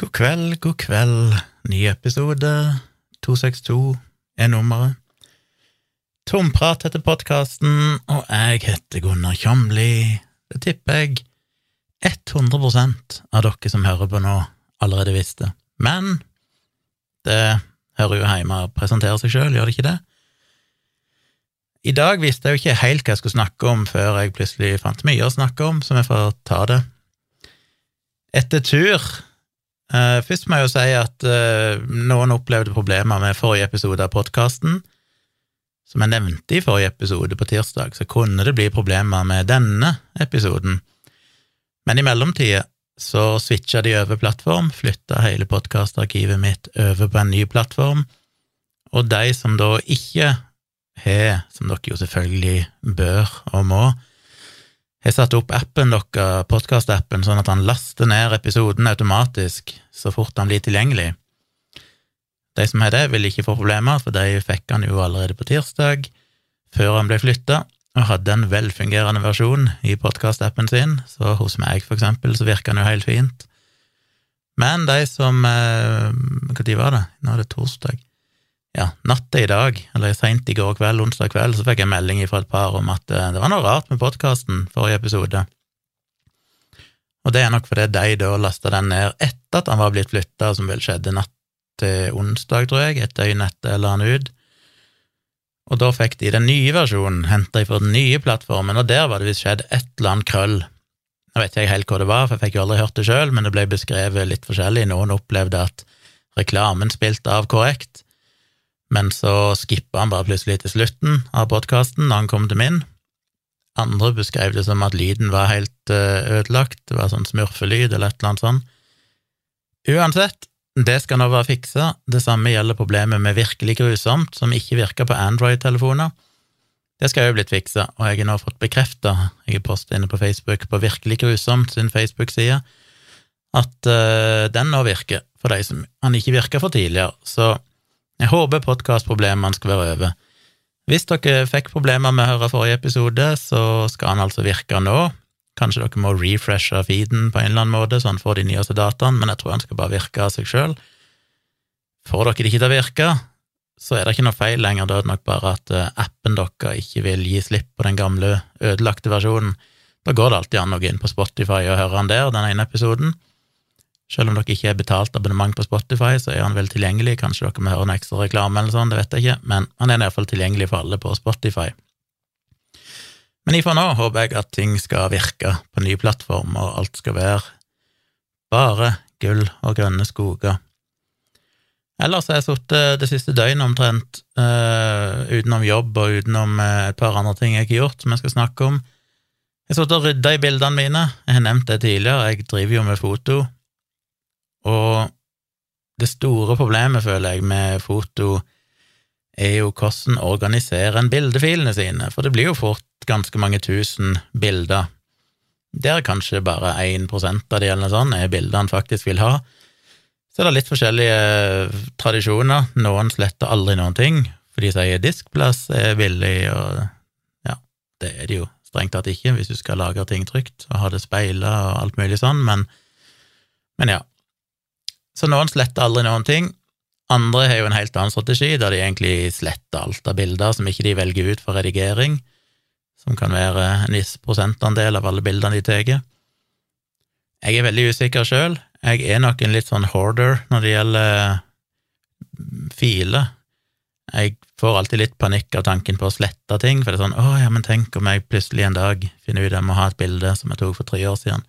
God kveld, god kveld. Ny episode. 262 er nummeret. Tomprat heter podkasten, og jeg heter Gunnar Kjomli. Det tipper jeg 100% av dere som hører på nå, allerede visste. Men det hører jo hjemme å presentere seg sjøl, gjør det ikke det? I dag visste jeg jo ikke helt hva jeg skulle snakke om, før jeg plutselig fant mye å snakke om, så vi får ta det. Etter tur Uh, først må jeg jo si at uh, noen opplevde problemer med forrige episode av podkasten. Som jeg nevnte i forrige episode på tirsdag, så kunne det bli problemer med denne episoden. Men i mellomtida så switcha de over plattform, flytta hele podkastarkivet mitt over på en ny plattform, og de som da ikke har, som dere jo selvfølgelig bør og må, har satt opp appen deres, podkastappen, sånn at han laster ned episoden automatisk så fort han blir tilgjengelig. De som har det, vil ikke få problemer, for de fikk han jo allerede på tirsdag, før han ble flytta, og hadde en velfungerende versjon i podkastappen sin, så hos meg, for eksempel, så virker han jo helt fint. Men de som Når eh, var det? Nå er det torsdag ja, natt i dag, eller seint i går kveld, onsdag kveld, så fikk jeg melding fra et par om at eh, det var noe rart med podkasten forrige episode. Og det er nok fordi de da lasta den ned etter at han var blitt flytta, som vel skjedde natt til onsdag, tror jeg, et døgn etter la han ut. Og da fikk de den nye versjonen, henta fra den nye plattformen, og der var det visst skjedd et eller annet krøll. Nå vet jeg helt hva det var, for jeg fikk jo aldri hørt det sjøl, men det ble beskrevet litt forskjellig. Noen opplevde at reklamen spilte av korrekt, men så skippa han bare plutselig til slutten av podkasten da han kom til min. Andre beskrev det som at lyden var helt eh, ødelagt, det var sånn smurfelyd eller et eller annet sånt. Uansett, det skal nå være fiksa. Det samme gjelder problemet med Virkelig grusomt, som ikke virker på Android-telefoner. Det skal jo blitt fiksa, og jeg har nå fått bekrefta, jeg har postet inne på Facebook på Virkelig grusomt sin Facebook-side, at uh, den nå virker, for de som han ikke virka for tidligere. Så jeg håper podkastproblemene skal være over. Hvis dere fikk problemer med å høre forrige episode, så skal han altså virke nå. Kanskje dere må refreshe feeden på en eller annen måte, så han får de nyeste dataene, men jeg tror han skal bare virke av seg sjøl. Får dere det ikke til å virke, så er det ikke noe feil lenger, da er det nok bare at eh, appen deres ikke vil gi slipp på den gamle, ødelagte versjonen. Da går det alltid an å gå inn på Spotify og høre han der, den ene episoden. Selv om dere ikke har betalt abonnement på Spotify, så er han vel tilgjengelig. Kanskje dere må høre en ekstra reklame eller sånn, det vet jeg ikke, men han er iallfall tilgjengelig for alle på Spotify. Men ifra nå håper jeg at ting skal virke på ny plattform, og alt skal være bare gull og grønne skoger. Ellers har jeg sittet det siste døgnet omtrent uh, utenom jobb og utenom uh, et par andre ting jeg ikke har gjort, som jeg skal snakke om. Jeg har sittet og rydda i bildene mine. Jeg har nevnt det tidligere, jeg driver jo med foto. Og det store problemet, føler jeg, med foto er jo hvordan organiserer en bildefilene sine, for det blir jo fort ganske mange tusen bilder. Der kanskje bare 1% av de eller noe sånt er bilder han faktisk vil ha. Så det er det litt forskjellige tradisjoner. Noen sletter aldri noen ting, for de sier diskplass er billig, og ja, det er det jo strengt tatt ikke hvis du skal lagre ting trygt og ha det speila og alt mulig sånn, men, men ja, så noen sletter aldri noen ting. Andre har jo en helt annen strategi, der de egentlig sletter alt av bilder som ikke de velger ut for redigering, som kan være en viss prosentandel av alle bildene de tar. Jeg er veldig usikker sjøl. Jeg er nok en litt sånn hoarder når det gjelder filer. Jeg får alltid litt panikk av tanken på å slette ting, for det er sånn å ja, men tenk om jeg plutselig en dag finner ut jeg må ha et bilde som jeg tok for tre år siden.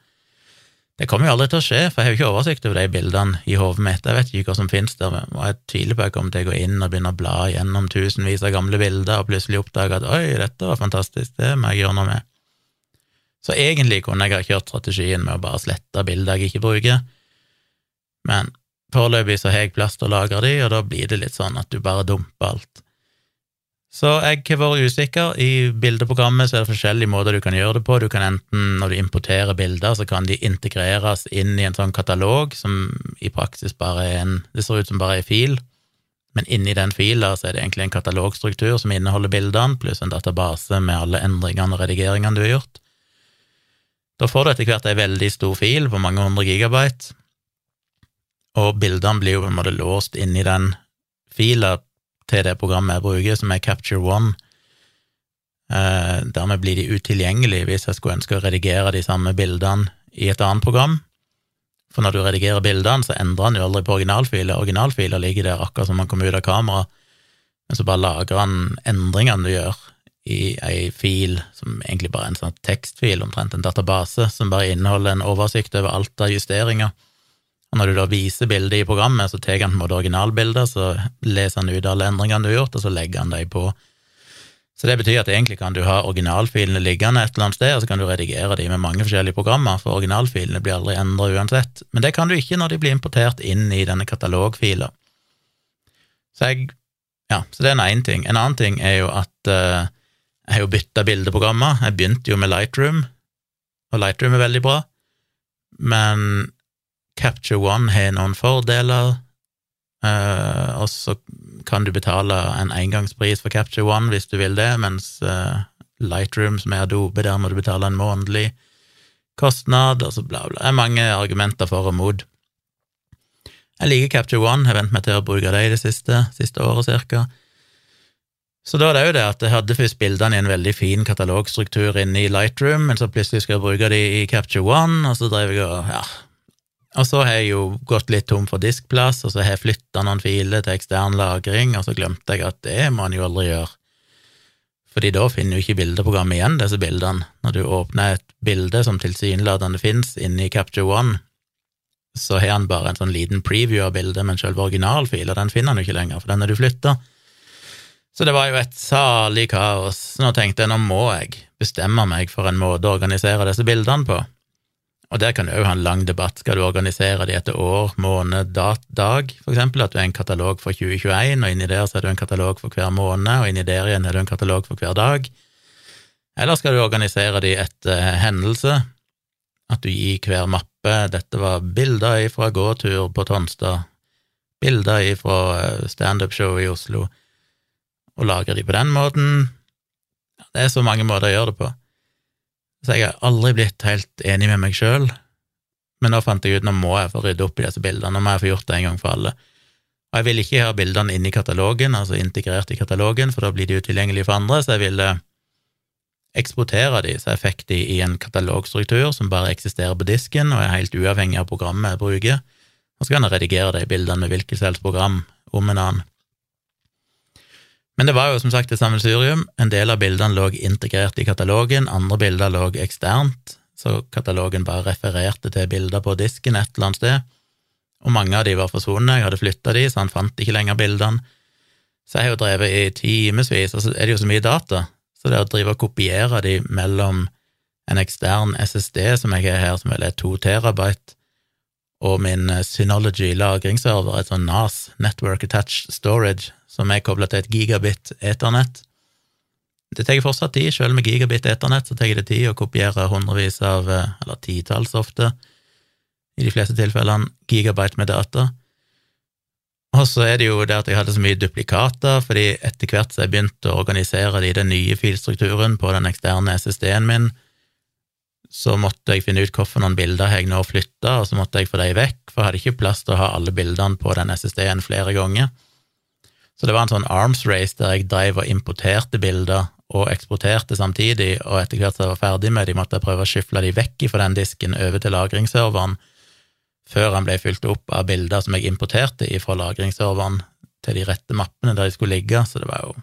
Det kommer jo aldri til å skje, for jeg har jo ikke oversikt over de bildene i hodet mitt. Jeg vet ikke hva som finnes der, og jeg tviler på at jeg kommer til å gå inn og begynne å bla gjennom tusenvis av gamle bilder og plutselig oppdage at oi, dette var fantastisk, det må jeg gjøre noe med. Så egentlig kunne jeg ha kjørt strategien med å bare slette bilder jeg ikke bruker, men foreløpig så har jeg plass til å lagre de, og da blir det litt sånn at du bare dumper alt. Så jeg har vært usikker. I bildeprogrammet så er det forskjellige måter du kan gjøre det på. Du kan enten, når du importerer bilder, så kan de integreres inn i en sånn katalog som i praksis bare er en Det ser ut som bare en fil, men inni den fila så er det egentlig en katalogstruktur som inneholder bildene, pluss en database med alle endringene og redigeringene du har gjort. Da får du etter hvert ei veldig stor fil på mange hundre gigabyte, og bildene blir jo på en måte låst inn i den fila til det programmet jeg bruker, som er Capture One. Eh, dermed blir de utilgjengelige hvis jeg skulle ønske å redigere de samme bildene i et annet program. For når du redigerer bildene, så endrer han jo aldri på originalfiler. Originalfiler ligger der akkurat som man kommer ut av kamera, men så bare lagrer han endringene du gjør i ei fil som egentlig bare er en sånn tekstfil, omtrent en database, som bare inneholder en oversikt over alt av justeringer. Og når du da viser bildet i programmet, så tar han på en måte originalbildet, så leser han ut alle endringene du har gjort, og så legger han dem på så det betyr at egentlig kan du ha originalfilene liggende et eller annet sted, og så kan du redigere dem med mange forskjellige programmer, for originalfilene blir aldri endra uansett. Men det kan du ikke når de blir importert inn i denne katalogfila. Så jeg Ja, så det er en én ting. En annen ting er jo at uh, jeg har jo bytta bildeprogrammer. Jeg begynte jo med Lightroom, og Lightroom er veldig bra, men Capture One har noen fordeler, uh, og så kan du betale en engangspris for Capture One hvis du vil det, mens uh, Lightroom, som er Adobe, der må du betale en månedlig kostnad, og så bla, bla. Det er mange argumenter for og mot. Jeg liker Capture One, jeg vent meg til å bruke det i det siste, siste året cirka. Så da er det jo det at jeg hadde først bildene i en veldig fin katalogstruktur inne i Lightroom, men så plutselig skal jeg bruke de i Capture One, og så drev jeg og ja, og så har jeg jo gått litt tom for diskplass, og så har jeg flytta noen filer til ekstern lagring, og så glemte jeg at det må en jo aldri gjøre. Fordi da finner jo ikke bildeprogrammet igjen disse bildene. Når du åpner et bilde som tilsynelatende fins inni Capture One, så har han bare en sånn liten preview av bildet, men selve originalfila den finner han jo ikke lenger, for den er du flytta. Så det var jo et salig kaos. Nå tenkte jeg nå må jeg bestemme meg for en måte å organisere disse bildene på. Og der kan du òg ha en lang debatt. Skal du organisere de etter år, måned, dat, dag, for eksempel? At du er en katalog for 2021, og inni der så er du en katalog for hver måned, og inni der igjen er du en katalog for hver dag. Eller skal du organisere de etter hendelse? At du gir hver mappe Dette var bilder fra gåtur på Tonstad, bilder fra eh, standup-show i Oslo, og lagre de på den måten. Det er så mange måter å gjøre det på. Så jeg har aldri blitt helt enig med meg sjøl, men nå fant jeg ut nå må jeg få rydde opp i disse bildene, nå må jeg få gjort det en gang for alle. Og jeg vil ikke ha bildene inne i katalogen, altså integrert i katalogen, for da blir de utilgjengelige for andre, så jeg ville eksportere de, så jeg fikk de i en katalogstruktur som bare eksisterer på disken og er helt uavhengig av programmet jeg bruker, og så kan jeg redigere de bildene med hvilket som helst program om en annen. Men det var jo som sagt et sammensurium. En del av bildene lå integrert i katalogen, andre bilder lå eksternt, så katalogen bare refererte til bilder på disken et eller annet sted. Og mange av de var forsvunnet, jeg hadde flytta de, så han fant ikke lenger bildene. Så jeg har jo drevet i timevis, og så er det jo så mye data, så det å drive og kopiere de mellom en ekstern SSD som jeg har her, som vel er to terabyte, og min Synology lagringsserver, et sånn NAS, Network Attached Storage, som er kobla til et gigabit eternett. Det tar fortsatt tid, selv med gigabit eternett så tar det tid å kopiere hundrevis av, eh, eller titalls ofte, i de fleste tilfellene, gigabyte med data. Og så er det jo det at jeg hadde så mye duplikater, fordi etter hvert så jeg begynte å organisere det i den nye filstrukturen på den eksterne SSD-en min, så måtte jeg finne ut hvorfor noen bilder jeg nå flytta, og så måtte jeg få dem vekk, for jeg hadde ikke plass til å ha alle bildene på den SSD-en flere ganger. Så det var en sånn arms race der jeg drev og importerte bilder og eksporterte samtidig, og etter hvert som jeg var ferdig med de, måtte jeg prøve å skyfle de vekk fra den disken over til lagringsserveren, før han ble fylt opp av bilder som jeg importerte fra lagringsserveren til de rette mappene der de skulle ligge, så det var jo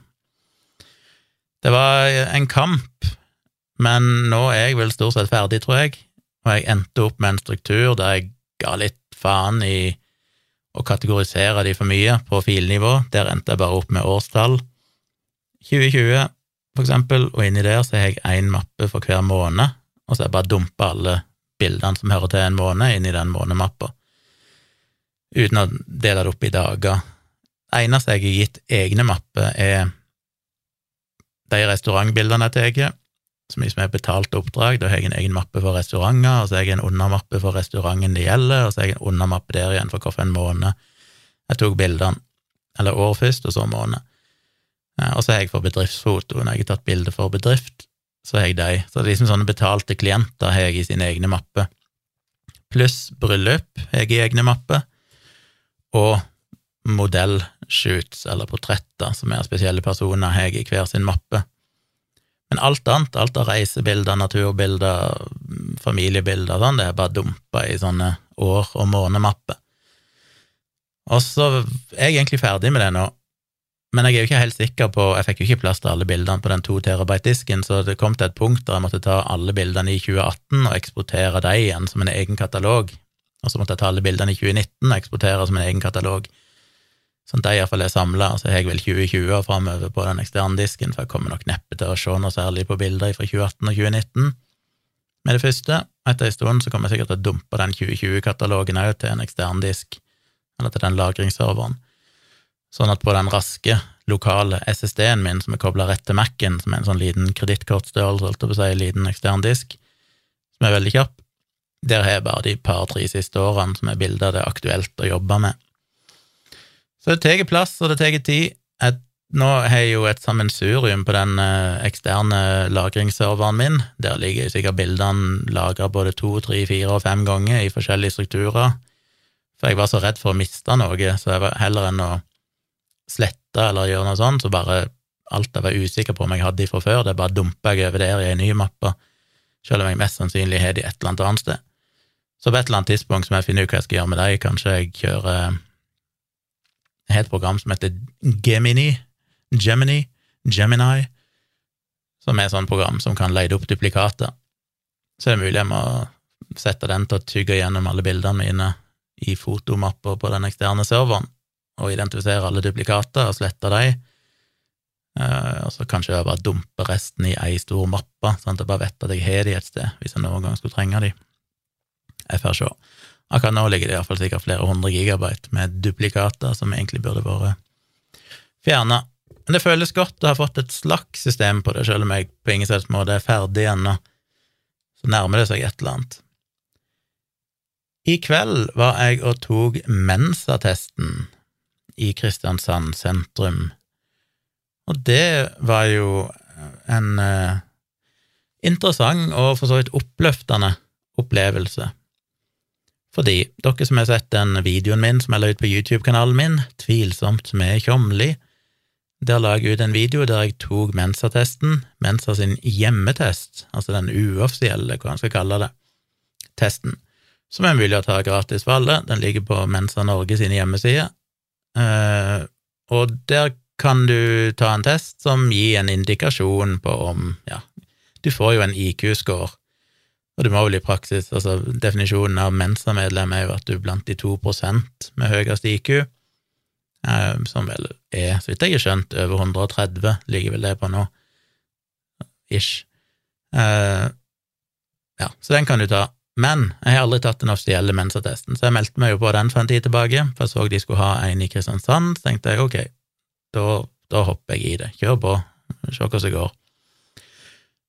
Det var en kamp, men nå er jeg vel stort sett ferdig, tror jeg, og jeg endte opp med en struktur der jeg ga litt faen i og kategorisere de for mye på filnivå. Der endte jeg bare opp med årstall. 2020, for eksempel, og inni der så har jeg én mappe for hver måned, og så har jeg bare dumpa alle bildene som hører til en måned, inn i den månedmappa, uten å dele det opp i dager. Det eneste jeg har gitt egne mapper, er de restaurantbildene jeg tar, så mye som er betalt oppdrag. Da har jeg en egen mappe for restauranter, og så har jeg en undermappe for restauranten det gjelder, og så har jeg en undermappe der igjen for hvilken måned jeg tok bildene. Eller år først, og så måned. Og så har jeg for bedriftsfoto. Når jeg har tatt bilde for bedrift, så har jeg de. Så det er liksom sånne betalte klienter har jeg i sine egne mapper. Pluss bryllup har jeg i egne mapper. og modellshoots, eller portretter, som er spesielle personer har jeg i hver sin mappe. Men alt annet, alt av reisebilder, naturbilder, familiebilder, sånn, det er bare dumpa i sånne år- og månedmapper. Og så er jeg egentlig ferdig med det nå, men jeg er jo ikke helt sikker på Jeg fikk jo ikke plass til alle bildene på den 2 terabyte-disken, så det kom til et punkt der jeg måtte ta alle bildene i 2018 og eksportere dem igjen som en egen katalog, og så måtte jeg ta alle bildene i 2019 og eksportere som en egen katalog. Sånn at de iallfall er samla, så har jeg vel 2020 og framover på den eksterne disken, for jeg kommer nok neppe til å se noe særlig på bilder fra 2018 og 2019. Med det første, etter en stund, så kommer jeg sikkert til å dumpe den 2020-katalogen òg til en ekstern disk, eller til den lagringsserveren, sånn at på den raske, lokale SSD-en min som er kobla rett til Mac-en, som er en sånn liten kredittkortstørrelse, holdt jeg på å si, liten ekstern disk, som er veldig kjapp, der har jeg bare de par-tre siste årene som er bilder det er aktuelt å jobbe med. Så det tar plass, og det tar tid. Jeg, nå har jeg jo et sammensurium på den eh, eksterne lagringsserveren min. Der ligger sikkert bildene lagra både to, tre, fire og fem ganger i forskjellige strukturer. For jeg var så redd for å miste noe, så jeg var heller enn å slette eller gjøre noe sånt, så bare alt jeg var usikker på om jeg hadde fra før, det bare dumpa jeg over der i en ny mappe, selv om jeg mest sannsynlig har de et eller annet annet sted. Så på et eller annet tidspunkt som jeg finner ut hva jeg skal gjøre med dem, kanskje jeg kjører har et program som heter Gemini, Gemini, Gemini, som er et sånt program som kan leide opp duplikater. Så er det mulig jeg må sette den til å tygge gjennom alle bildene mine i fotomapper på den eksterne serveren, og identifisere alle duplikater og slette dem. Uh, og så kanskje jeg bare dumpe resten i ei stor mappe, sånn at jeg bare vet at jeg har de et sted, hvis jeg noen gang skulle trenge de. Jeg får se. Akkurat nå ligger det iallfall sikkert flere hundre gigabyte med duplikater som egentlig burde vært fjerna. Men det føles godt å ha fått et slags system på det, selv om jeg på ingen slags måte er ferdig ennå. Så nærmer det seg et eller annet. I kveld var jeg og tok Mensa-testen i Kristiansand sentrum, og det var jo en uh, interessant og for så vidt oppløftende opplevelse. Fordi dere som har sett den videoen min som jeg la ut på YouTube-kanalen min, Tvilsomt med Tjomli, der la jeg ut en video der jeg tok Mensa-testen, Mensa sin hjemmetest, altså den uoffisielle, hva man skal kalle det, testen, som er mulig å ta gratis for alle. Den ligger på Mensa Norge sine hjemmesider, eh, og der kan du ta en test som gir en indikasjon på om, ja, du får jo en IQ-score og du må vel i praksis, altså Definisjonen av Mensa-medlem er jo at du er blant de to prosent med høyest IQ, eh, som vel er, så vidt jeg har skjønt, over 130, ligger vel det på nå, ish. Eh, ja, så den kan du ta. Men jeg har aldri tatt den offisielle Mensa-testen, så jeg meldte meg jo på den for en tid tilbake, for jeg så de skulle ha en i Kristiansand, så tenkte jeg ok, da, da hopper jeg i det. Kjør på, se hvordan det går.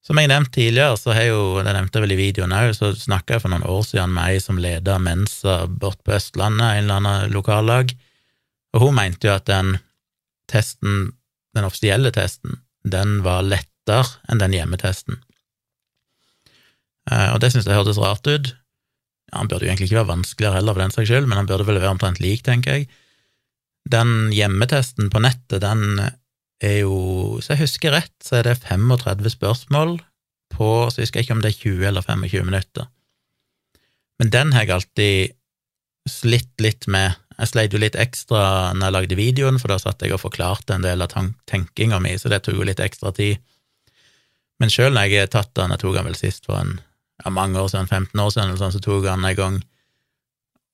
Som jeg nevnte tidligere, så har jo, det nevnte jeg vel i videoen òg, så snakka jeg for noen år siden med ei som leda Mensa bort på Østlandet, en eller annen lokallag, og hun mente jo at den testen, den offisielle testen, den var lettere enn den hjemmetesten. Eh, og det syntes jeg hørtes rart ut. Ja, han burde jo egentlig ikke være vanskeligere heller, for den saks skyld, men han burde vel være omtrent lik, tenker jeg. Den hjemmetesten på nettet, den er jo, Hvis jeg husker rett, så er det 35 spørsmål på, så jeg husker ikke om det er 20 eller 25 minutter. Men den har jeg alltid slitt litt med. Jeg sleit jo litt ekstra når jeg lagde videoen, for da satt jeg og forklarte en del av tenkinga mi, så det tok jo litt ekstra tid. Men sjøl når jeg har tatt den, jeg tok den vel sist for en, ja, mange år siden, 15 år siden, eller sånn, så tok den en gang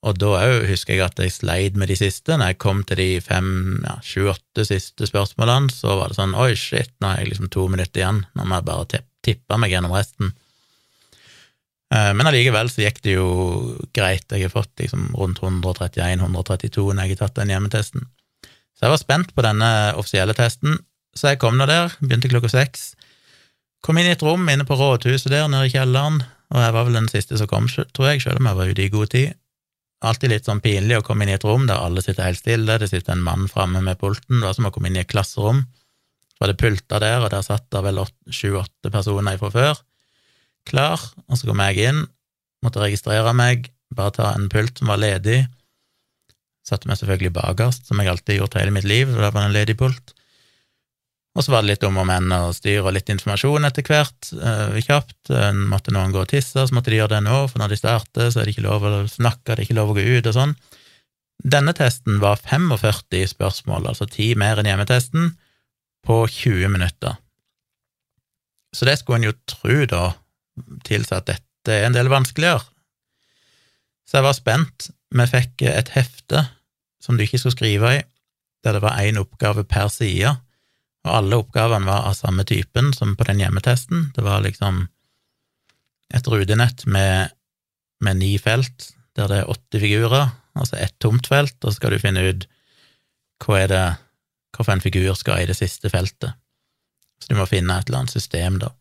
og da òg husker jeg at jeg sleit med de siste. Når jeg kom til de fem, ja, sju-åtte siste spørsmålene, så var det sånn oi, shit, nå har jeg liksom to minutter igjen. Nå må jeg bare tippe meg gjennom resten. Eh, men allikevel så gikk det jo greit. Jeg har fått liksom rundt 131-132 når jeg har tatt den hjemmetesten. Så jeg var spent på denne offisielle testen, så jeg kom nå der, begynte klokka seks. Kom inn i et rom inne på rådhuset der nede i kjelleren, og jeg var vel den siste som kom, tror jeg, selv om jeg var ute i god tid alltid litt sånn pinlig å komme inn i et rom der alle sitter helt stille, det sitter en mann framme med pulten, det var som å komme inn i et klasserom. Så var det pulter der, og der satt det vel sju-åtte personer fra før, klar, og så kom jeg inn, måtte registrere meg, bare ta en pult som var ledig, Satte meg selvfølgelig bakerst, som jeg alltid har gjort hele mitt liv, så det var en ledig pult. Og så var det litt om og men og styr og litt informasjon etter hvert, uh, kjapt. Uh, måtte noen gå og tisse, så måtte de gjøre det nå, for når de starter, så er det ikke lov å snakke, det er ikke lov å gå ut og sånn. Denne testen var 45 spørsmål, altså 10 mer enn hjemmetesten, på 20 minutter. Så det skulle en jo tro da tilsa at dette er en del vanskeligere. Så jeg var spent. Vi fikk et hefte som du ikke skulle skrive i, der det var én oppgave per side, og alle oppgavene var av samme typen som på den hjemmetesten. Det var liksom et rutenett med, med ni felt, der det er åtte figurer, altså ett tomt felt, og så skal du finne ut hva er det, hva for en figur skal i det siste feltet. Så du må finne et eller annet system, da.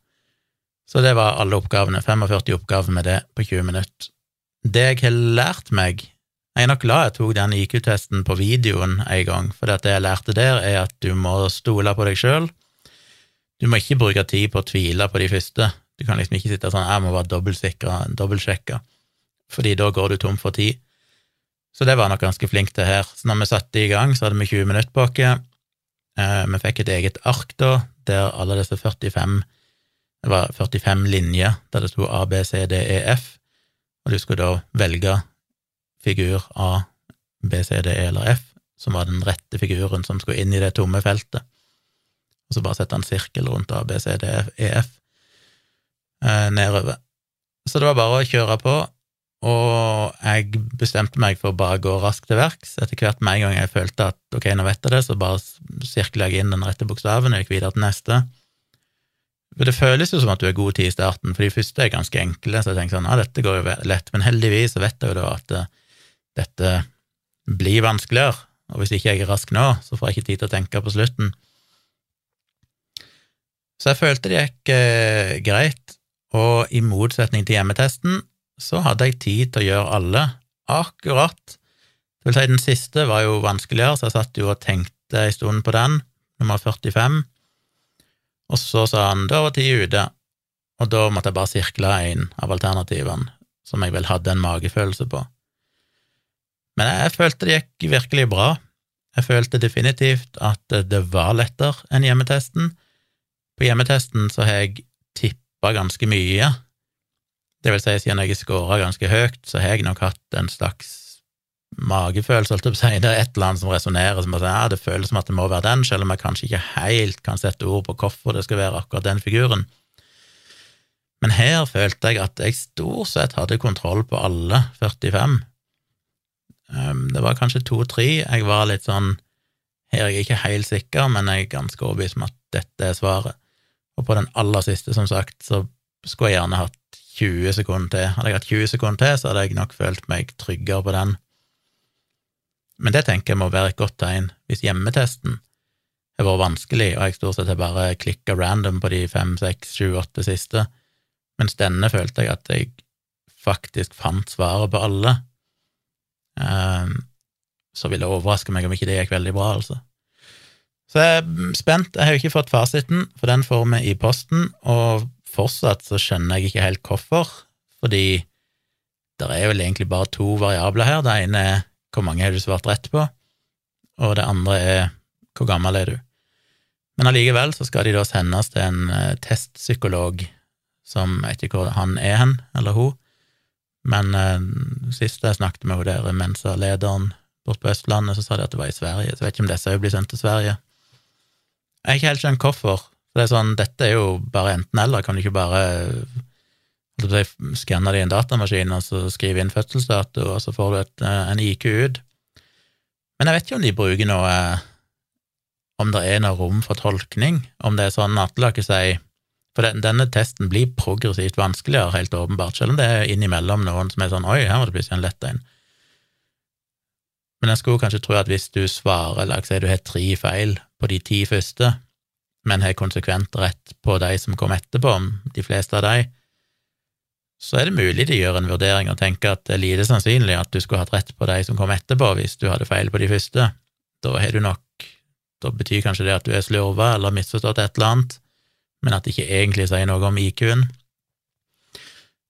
Så det var alle oppgavene, 45 oppgaver med det på 20 minutter. Det jeg har lært meg Jeg er nok glad jeg tok den IQ-testen på videoen en gang, for det jeg lærte der, er at du må stole på deg sjøl. Du må ikke bruke tid på å tvile på de første. Du kan liksom ikke sitte sånn 'jeg må være dobbeltsjekka', fordi da går du tom for tid. Så det var nok ganske flink til her. Så når vi satte i gang, så hadde vi 20 minutter på oss. Eh, vi fikk et eget ark da, der alle disse 45 Det var 45 linjer der det sto A, B, C, D, E, F og du skulle da velge figur A, B, C, D, E eller F, som var den rette figuren som skulle inn i det tomme feltet, og så bare sette en sirkel rundt A, B, C, D, E, F eh, nedover. Så det var bare å kjøre på, og jeg bestemte meg for å bare gå raskt til verks. Etter hvert med en gang jeg følte at ok, nå vet jeg det, så bare sirkler jeg inn den rette bokstaven og gikk videre til neste. For Det føles jo som at du er god tid i starten, for de første er ganske enkle, så jeg tenker sånn, ja, dette går jo lett, men heldigvis så vet jeg jo da at uh, dette blir vanskeligere, og hvis ikke jeg er rask nå, så får jeg ikke tid til å tenke på slutten. Så jeg følte det gikk eh, greit, og i motsetning til hjemmetesten så hadde jeg tid til å gjøre alle akkurat. Det vil si, den siste var jo vanskeligere, så jeg satt jo og tenkte en stund på den, nummer 45. Og så sa han da var tida ute, og da måtte jeg bare sirkle en av alternativene som jeg vel hadde en magefølelse på. Men jeg, følte det gikk virkelig bra. Jeg følte definitivt at det var lettere enn hjemmetesten. På hjemmetesten så har jeg tippa ganske mye. Det vil si, siden jeg scora ganske høyt, så har jeg nok hatt en slags magefølelse, holdt jeg på å si. Det er et eller annet som resonnerer som at ja, det føles som at det må være den, selv om jeg kanskje ikke helt kan sette ord på hvorfor det skal være akkurat den figuren. Men her følte jeg at jeg stort sett hadde kontroll på alle 45. Um, det var kanskje to-tre jeg var litt sånn Her er jeg ikke helt sikker, men jeg er ganske overbevist om at dette er svaret. Og på den aller siste, som sagt, så skulle jeg gjerne hatt 20 sekunder til. Hadde jeg hatt 20 sekunder til, så hadde jeg nok følt meg tryggere på den. Men det tenker jeg må være et godt tegn hvis hjemmetesten har vært vanskelig, og jeg stort sett har bare klikka random på de fem, seks, sju, åtte siste, mens denne følte jeg at jeg faktisk fant svaret på alle. Um, så vil det overraske meg om ikke det gikk veldig bra, altså. Så jeg er spent. Jeg har jo ikke fått fasiten, for den får vi i posten, og fortsatt så skjønner jeg ikke helt hvorfor, fordi det er vel egentlig bare to variabler her. Det ene er hvor mange har du svart rett på, og det andre er hvor gammel er du. Men allikevel så skal de da sendes til en uh, testpsykolog som jeg vet ikke hvor han er hen, eller hun, men eh, sist jeg snakket med der Mensa-lederen borte på Østlandet, så sa de at det var i Sverige, så jeg vet ikke om disse òg blir sendt til Sverige. Jeg har ikke helt skjønt hvorfor. For det er sånn, dette er jo bare enten-eller, kan du ikke bare skanne det i en datamaskin og så skrive inn fødselsdato, og så får du et, eh, en IQ ut. Men jeg vet ikke om de bruker noe Om det er noe rom for tolkning, om det er sånn at la ikke si For denne testen blir progressivt vanskeligere, helt åpenbart, selv om det er innimellom noen som er sånn Oi, her var det plutselig en lett en. Men jeg skulle kanskje tro at hvis du svarer, la oss si du har tre feil på de ti første, men har konsekvent rett på de som kom etterpå, de fleste av de, så er det mulig de gjør en vurdering og tenker at det er lite sannsynlig at du skulle hatt rett på de som kom etterpå, hvis du hadde feil på de første. Da har du nok Da betyr kanskje det at du er slurva eller misforstått et eller annet, men at det ikke egentlig sier noe om IQ-en.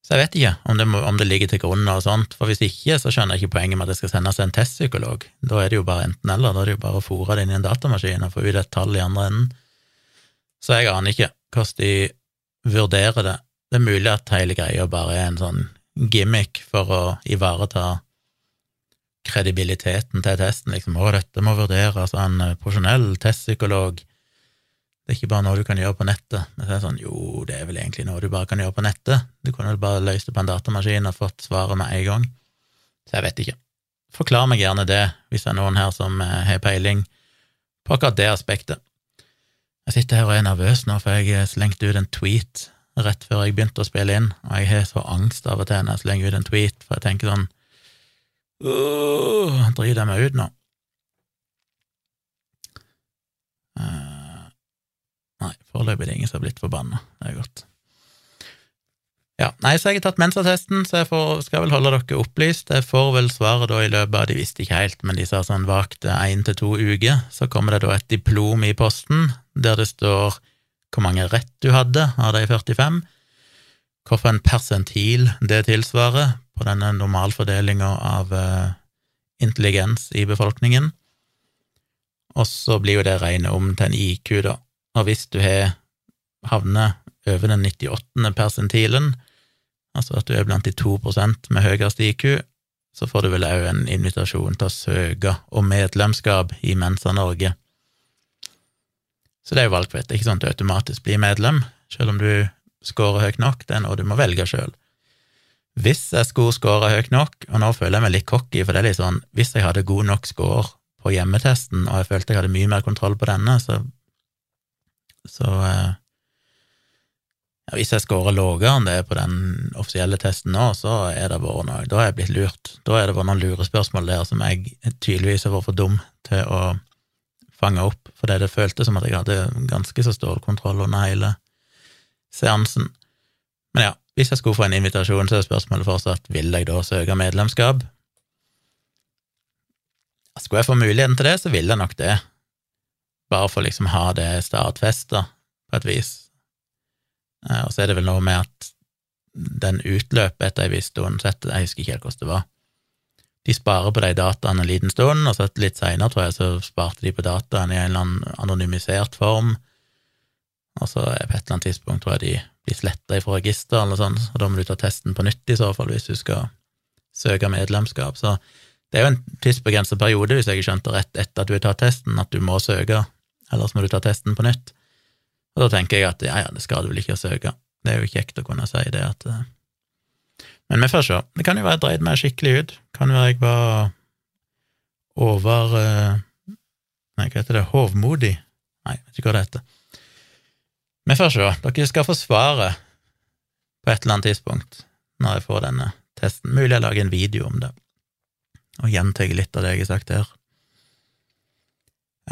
Så jeg vet ikke om det, om det ligger til grunn og sånt, for hvis ikke, så skjønner jeg ikke poenget med at det skal sendes til en testpsykolog. Da er det jo bare enten-eller, da er det jo bare å fòre det inn i en datamaskin og få ut et tall i andre enden. Så jeg aner ikke hvordan de vurderer det. Det er mulig at hele greia bare er en sånn gimmick for å ivareta kredibiliteten til testen, liksom. Å, dette må vurderes av en profesjonell testpsykolog det er ikke bare noe du kan gjøre på nettet. Men så er det sånn, jo, det er vel egentlig noe du bare kan gjøre på nettet. Du kunne vel bare løst det på en datamaskin og fått svaret med en gang. Så jeg vet ikke. Forklar meg gjerne det, hvis det er noen her som eh, har peiling på akkurat det aspektet. Jeg sitter her og er nervøs nå, for jeg slengte ut en tweet rett før jeg begynte å spille inn, og jeg har så angst av og til når jeg slenger ut en tweet, for jeg tenker sånn driter jeg meg ut nå? Nei, foreløpig er det ingen som har blitt forbanna. Det er godt. Ja, nei, så jeg har tatt mensattesten, så jeg får, skal vel holde dere opplyst. Jeg får vel svaret da i løpet av De visste ikke helt, men de sa sånn vagt én til to uker. Så kommer det da et diplom i posten der det står hvor mange rett du hadde av de 45, hvorfor en persentil det tilsvarer på denne normalfordelinga av uh, intelligens i befolkningen. Og så blir jo det regnet om til en IQ, da. Og hvis du har havnet over den 98. persentilen, altså at du er blant de 2% med høyest IQ, så får du vel òg en invitasjon til å søke om medlemskap i Mensa Norge. Så det er jo valgfritt, det er ikke sånn at du automatisk blir medlem, selv om du scorer høyt nok, det er noe du må velge sjøl. Hvis jeg skulle score høyt nok, og nå føler jeg meg litt cocky, for det er litt sånn, hvis jeg hadde god nok score på hjemmetesten, og jeg følte jeg hadde mye mer kontroll på denne, så så eh, ja, hvis jeg scorer lavere enn det på den offisielle testen nå, så er det vært noe Da har jeg blitt lurt. Da er det vært noen lurespørsmål der som jeg tydeligvis har vært for dum til å fange opp, fordi det føltes som at jeg hadde ganske så stålkontroll under hele seansen. Men ja, hvis jeg skulle få en invitasjon, så er spørsmålet fortsatt vil jeg da søke medlemskap. Skulle jeg få muligheten til det, så vil jeg nok det bare for liksom ha det stadfesta, på et vis. Eh, og så er det vel noe med at den utløper etter ei viss stund, så jeg husker ikke helt hvordan det var. De sparer på de dataene en liten stund, og så litt seinere, tror jeg, så sparte de på dataene i en eller annen anonymisert form, og så på et eller annet tidspunkt tror jeg de blir sletta fra registeret eller sånt, og da må du ta testen på nytt i så fall, hvis du skal søke medlemskap. Så det er jo en tidsbegrenset periode, hvis jeg har skjønt rett, etter at du har tatt testen, at du må søke ellers må du ta testen på nytt. Og da tenker jeg at ja, ja, det skal du vel ikke å søke. Det er jo kjekt å kunne si det at eh, Men vi får se. Det kan jo være jeg dreide meg skikkelig ut. Kan jo være jeg var over eh, Nei, hva heter det? Hovmodig? Nei, vet ikke hva det heter. Vi får se. Dere skal få svaret på et eller annet tidspunkt når jeg får denne testen. Mulig jeg lager en video om det, og gjentar litt av det jeg har sagt her.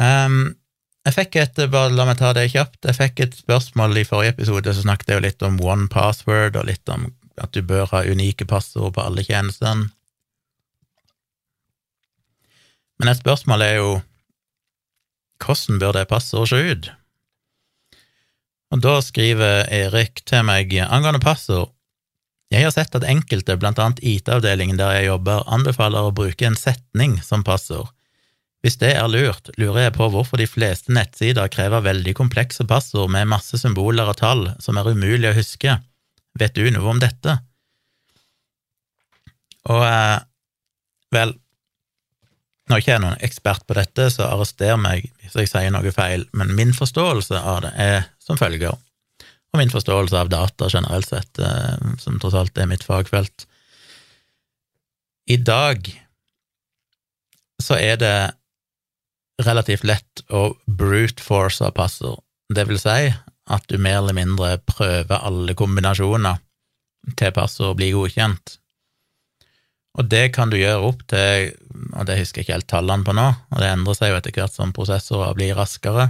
Um, jeg fikk et bare La meg ta det kjapt. Jeg fikk et spørsmål i forrige episode, så snakket jeg jo litt om one password, og litt om at du bør ha unike passord på alle tjenestene. Men et spørsmål er jo hvordan bør det passordet se ut? Og da skriver Erik til meg angående passord. Jeg har sett at enkelte, blant annet IT-avdelingen der jeg jobber, anbefaler å bruke en setning som passord. Hvis det er lurt, lurer jeg på hvorfor de fleste nettsider krever veldig komplekse passord med masse symboler og tall som er umulig å huske. Vet du noe om dette? Og eh, vel, nå er ikke jeg noen ekspert på dette, så arrester meg hvis jeg sier noe feil, men min forståelse av det er som følger, og min forståelse av data generelt sett, eh, som tross alt er mitt fagfelt. I dag så er det relativt lett å brute force av passord, det vil si at du mer eller mindre prøver alle kombinasjoner til passord blir godkjent. Og det kan du gjøre opp til, og det husker jeg ikke helt tallene på nå, og det endrer seg jo etter hvert som prosessorer blir raskere,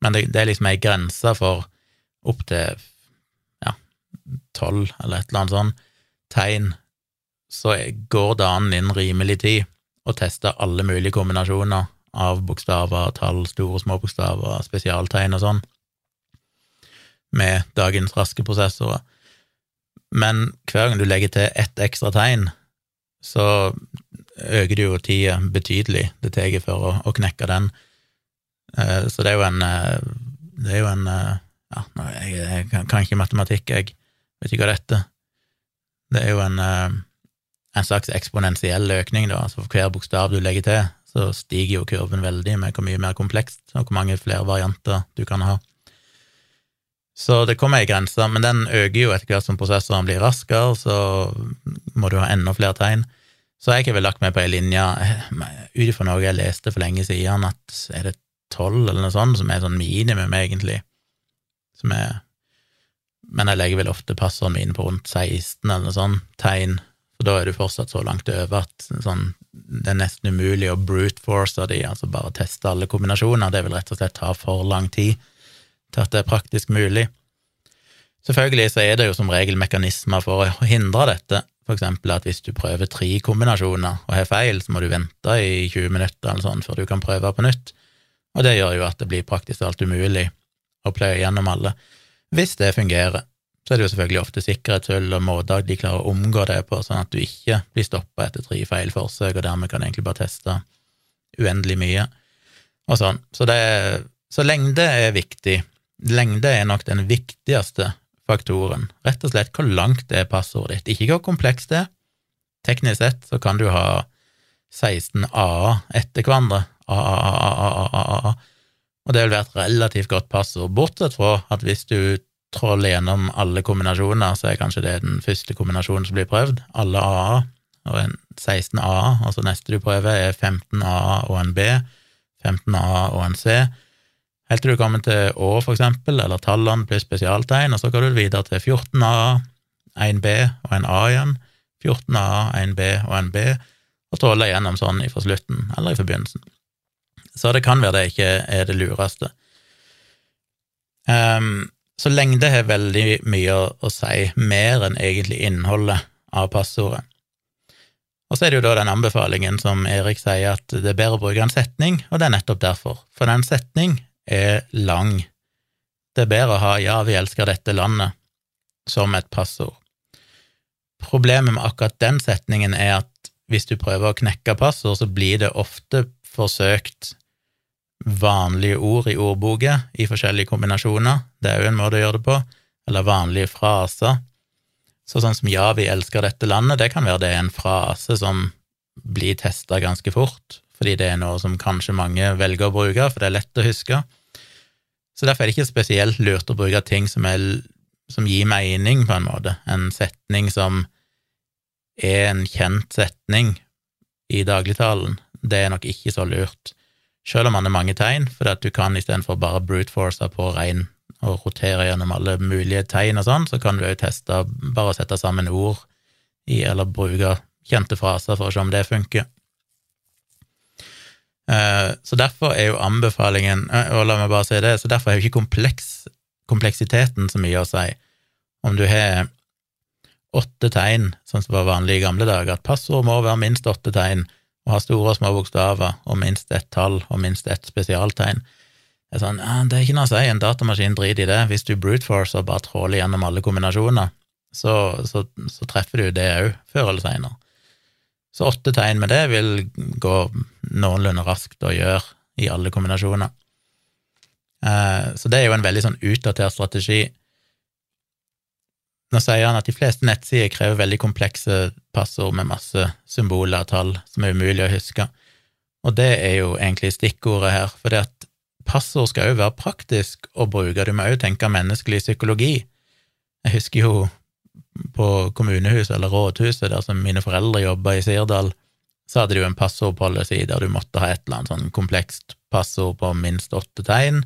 men det, det er liksom ei grense for opp til ja, tolv eller et eller annet sånn tegn, så går an innen rimelig tid å teste alle mulige kombinasjoner av bokstaver, tall, store og små bokstaver, spesialtegn og sånn, med dagens raske prosessorer. men hver gang du legger til ett ekstra tegn, så øker du jo tida betydelig det tar for å, å, knekke den. Eh, så det er jo en eh, Det er jo en eh, Ja, jeg, jeg kan ikke matematikk, jeg vet ikke hva dette. Det er jo en, en slags eksponentiell økning, da. Altså for hver bokstav du legger til, så stiger jo kurven veldig med hvor mye mer komplekst og hvor mange flere varianter du kan ha. Så det kommer ei grense, men den øker jo etter hvert som prosessoren blir raskere, så må du ha enda flere tegn. Så jeg har vel lagt meg på ei linje, ut ifra noe jeg leste for lenge siden, at er det tolv eller noe sånt, som er sånn minimum, egentlig, som er Men jeg legger vel ofte passordene mine på rundt 16 eller noe sånt tegn, for da er du fortsatt så langt over at sånn, det er nesten umulig å brute force de, altså bare teste alle kombinasjoner, det vil rett og slett ta for lang tid til at det er praktisk mulig. Selvfølgelig så er det jo som regel mekanismer for å hindre dette, for eksempel at hvis du prøver tre kombinasjoner og har feil, så må du vente i 20 minutter eller sånn før du kan prøve på nytt, og det gjør jo at det blir praktisk alt umulig å pløye gjennom alle. Hvis det fungerer, så er det jo selvfølgelig ofte sikkerhetshull og måter de klarer å omgå det på, sånn at du ikke blir stoppa etter tre feil forsøk, og dermed kan egentlig bare teste uendelig mye, og sånn. Så, det, så lengde er viktig. Lengde er nok den viktigste faktoren. Rett og slett hvor langt er passordet ditt, ikke hvor komplekst det er. Teknisk sett så kan du ha 16 AA etter hverandre, AAAAAA, og det vil være et relativt godt passord, bortsett fra at hvis du tråler gjennom alle kombinasjoner, så er kanskje det den første kombinasjonen som blir prøvd, alle AA, og en 16 AA, så neste du prøver er 15 AA og en B, 15 AA og en C, helt til du kommer til Å, for eksempel, eller tallene pluss spesialtegn, og så går du videre til 14A, 1B og en A igjen, 14A, 1B og en B, og stråler gjennom sånn fra slutten eller i forbindelsen. Så det kan være det ikke er det lureste. Um, så lengde har veldig mye å, si, mer enn egentlig innholdet av passordet. Og så er det jo da den anbefalingen som Erik sier, at det er bedre å bruke en setning, og det er nettopp derfor. For en setning er lang. Det er bedre å ha 'ja, vi elsker dette landet' som et passord. Problemet med akkurat den setningen er at hvis du prøver å knekke passord, så blir det ofte forsøkt vanlige ord i ordboka i forskjellige kombinasjoner, det er jo en måte å gjøre det på, eller vanlige fraser. Så sånn som 'ja, vi elsker dette landet', det kan være det er en frase som blir testa ganske fort, fordi det er noe som kanskje mange velger å bruke, for det er lett å huske. Så derfor er det ikke spesielt lurt å bruke ting som, er, som gir mening, på en måte. En setning som er en kjent setning i dagligtalen, det er nok ikke så lurt. Selv om han er mange tegn, for at du kan istedenfor bare brute force på rein og rotere gjennom alle mulige tegn og sånn, så kan du jo teste bare å sette sammen ord i, eller bruke kjente fraser for å se om det funker. Eh, så derfor er jo anbefalingen eh, Og la meg bare si det, så derfor er jo ikke kompleks, kompleksiteten så mye å si. Om du har åtte tegn, sånn som var vanlig i gamle dager, at passord må være minst åtte tegn, og ha store og små bokstaver, og minst ett tall, og minst ett spesialtegn. Det er sånn, det er ikke noe å si, en datamaskin driter i det. Hvis du brute force og bare tråler gjennom alle kombinasjoner, så, så, så treffer du det òg, før eller seinere. Så åtte tegn med det vil gå noenlunde raskt å gjøre i alle kombinasjoner. Eh, så det er jo en veldig sånn utdatert strategi. Nå sier han at de fleste nettsider krever veldig komplekse passord med masse symboler og tall som er umulig å huske, og det er jo egentlig stikkordet her, for det at passord skal jo være praktisk å bruke, du må jo tenke menneskelig psykologi. Jeg husker jo på kommunehuset eller rådhuset, der som mine foreldre jobba i Sirdal, så hadde de jo en passordpolicy der du måtte ha et eller annet sånn komplekst passord på minst åtte tegn,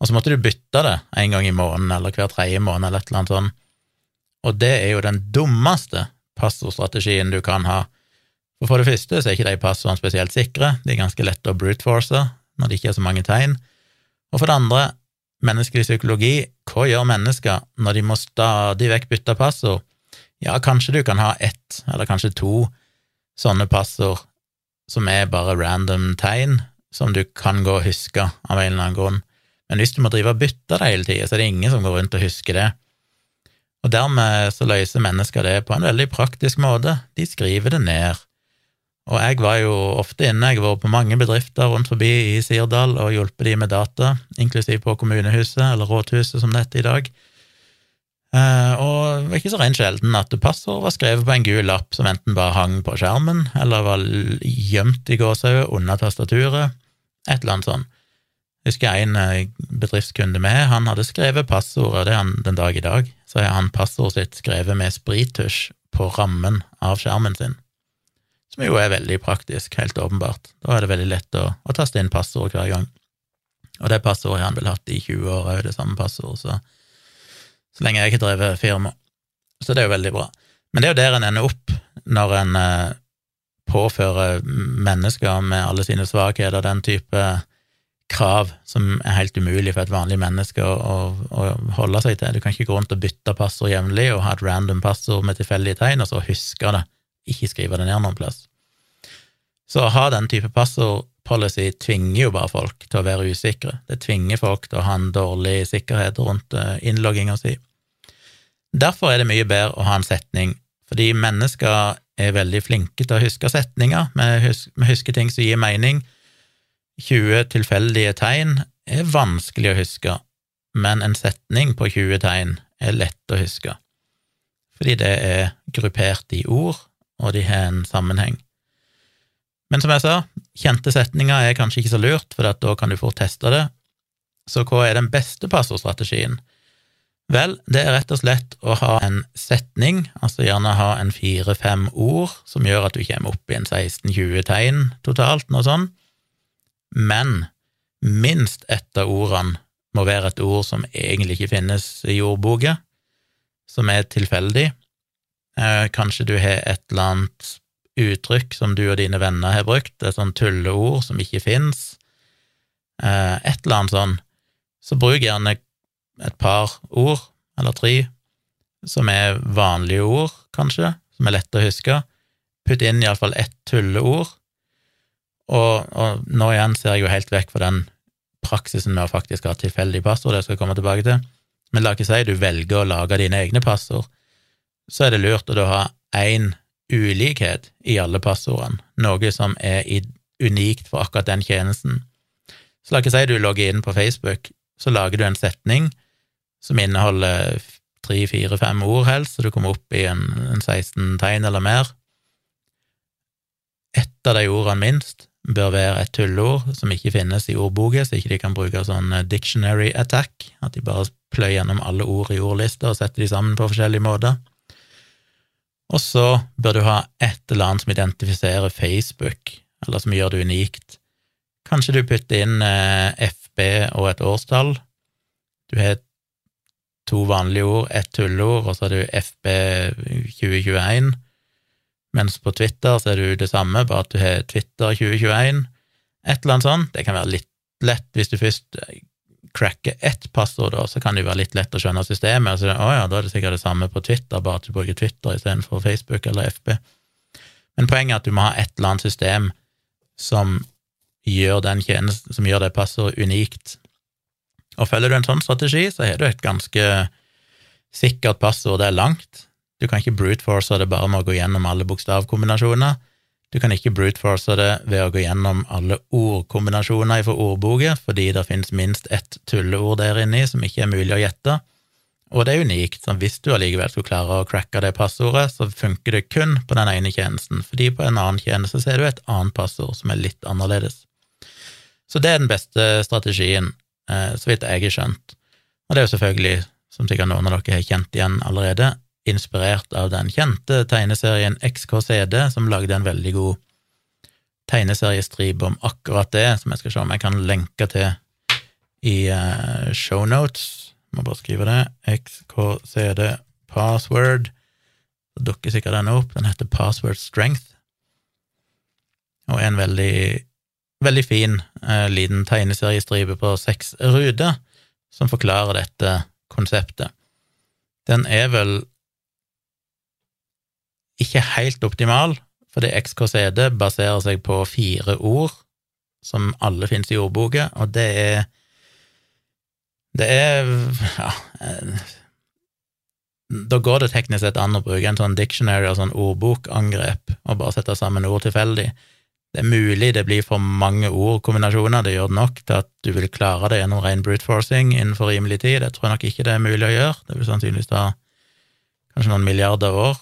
og så måtte du bytte det en gang i måneden eller hver tredje måned eller et eller annet sånt. Og det er jo den dummeste passordstrategien du kan ha. For for det første så er ikke de passordene spesielt sikre, de er ganske lette å brute force når det ikke er så mange tegn. Og for det andre, menneskelig psykologi, hva gjør mennesker når de må stadig vekk bytte passord? Ja, kanskje du kan ha ett, eller kanskje to, sånne passord som er bare random tegn, som du kan gå og huske av en eller annen grunn. Men hvis du må drive og bytte det hele tida, så er det ingen som går rundt og husker det. Og dermed så løser mennesker det på en veldig praktisk måte. De skriver det ned. Og jeg var jo ofte inne, jeg har vært på mange bedrifter rundt forbi i Sirdal og hjulpet de med data, inklusiv på kommunehuset, eller rådhuset som det heter i dag. Uh, og det var ikke så rent sjelden at passord var skrevet på en gul lapp som enten bare hang på skjermen, eller var gjemt i gåsehudet under tastaturet, et eller annet sånt. Jeg husker en eh, bedriftskunde med, han hadde skrevet passordet, det er han den dag i dag, så har han passordet sitt skrevet med sprittusj på rammen av skjermen sin som jo er veldig praktisk, helt åpenbart. Da er det veldig lett å, å taste inn passord hver gang. Og det passordet har han vel hatt i 20 år òg, det samme passordet, så, så lenge jeg ikke drevet firma. Så det er jo veldig bra. Men det er jo der en ender opp når en eh, påfører mennesker med alle sine svakheter den type krav som er helt umulig for et vanlig menneske å, å, å holde seg til. Du kan ikke gå rundt og bytte passord jevnlig og ha et random passord med tilfeldige tegn, og så huske det ikke skrive det ned noen plass. Så å ha den type passordpolicy tvinger jo bare folk til å være usikre. Det tvinger folk til å ha en dårlig sikkerhet rundt eh, innlogginga si. Derfor er det mye bedre å ha en setning, fordi mennesker er veldig flinke til å huske setninger, vi husker ting som gir mening. 20 tilfeldige tegn er vanskelig å huske, men en setning på 20 tegn er lett å huske, fordi det er gruppert i ord, og de har en sammenheng. Men som jeg sa, kjente setninger er kanskje ikke så lurt, for da kan du fort teste det. Så hva er den beste passordstrategien? Vel, det er rett og slett å ha en setning, altså gjerne ha en fire-fem ord, som gjør at du kommer opp i en 16-20 tegn totalt, noe sånt. Men minst ett av ordene må være et ord som egentlig ikke finnes i ordboka, som er tilfeldig, Eh, kanskje du har et eller annet uttrykk som du og dine venner har brukt, et sånt tulleord som ikke fins, eh, et eller annet sånn, så bruk gjerne et par ord, eller tre, som er vanlige ord, kanskje, som er lette å huske. Putt inn iallfall ett tulleord, og, og nå igjen ser jeg jo helt vekk fra den praksisen med å faktisk ha tilfeldige passord, det skal jeg komme tilbake til, men la ikke si du velger å lage dine egne passord så er det lurt å ha én ulikhet i alle passordene, noe som er unikt for akkurat den tjenesten. Så la ikke si du logger inn på Facebook, så lager du en setning som inneholder tre, fire, fem ord helst, så du kommer opp i en, en 16 tegn eller mer. Ett av de ordene minst bør være et tulleord som ikke finnes i ordboka, så ikke de kan bruke sånn dictionary attack, at de bare pløyer gjennom alle ord i ordlista og setter de sammen på forskjellige måter. Og så bør du ha et eller annet som identifiserer Facebook, eller som gjør det unikt. Kanskje du putter inn eh, FB og et årstall. Du har to vanlige ord, ett tulleord, og så har du FB 2021. Mens på Twitter så er du det samme, bare at du har Twitter 2021. Et eller annet sånt. Det kan være litt lett hvis du først cracker ett passord, da, så kan det jo være litt lett å skjønne systemet. Så, å ja, da er det sikkert det samme på Twitter, bare at du bruker Twitter istedenfor Facebook eller FB. Men poenget er at du må ha et eller annet system som gjør den tjenesten, som gjør det passordet unikt. Og følger du en sånn strategi, så har du et ganske sikkert passord. Det er langt. Du kan ikke brute force det bare med å gå gjennom alle bokstavkombinasjoner. Du kan ikke brute force det ved å gå gjennom alle ordkombinasjoner fra ordboka, fordi det finnes minst ett tulleord der inni som ikke er mulig å gjette. Og det er unikt, så hvis du allikevel skulle klare å cracke det passordet, så funker det kun på den ene tjenesten, fordi på en annen tjeneste ser du et annet passord som er litt annerledes. Så det er den beste strategien, eh, så vidt jeg har skjønt. Og det er jo selvfølgelig, som sikkert noen av dere har kjent igjen allerede, inspirert av den kjente tegneserien XKCD, som lagde en veldig god tegneseriestripe om akkurat det, som jeg skal se om jeg kan lenke til i uh, shownotes. Må bare skrive det. XKCD password. Så dukker sikkert den opp. Den heter Password Strength, og er en veldig, veldig fin uh, liten tegneseriestripe på seks ruter som forklarer dette konseptet. Den er vel ikke helt optimal, fordi XKCD baserer seg på fire ord som alle finnes i ordboka, og det er Det er ja, da går det teknisk sett an å bruke en sånn dictionary og sånn ordbokangrep og bare sette sammen ord tilfeldig. Det er mulig det blir for mange ordkombinasjoner, det gjør det nok til at du vil klare det gjennom ren brute forcing innenfor rimelig tid. Det tror jeg nok ikke det er mulig å gjøre, det vil sannsynligvis ta kanskje noen milliarder år,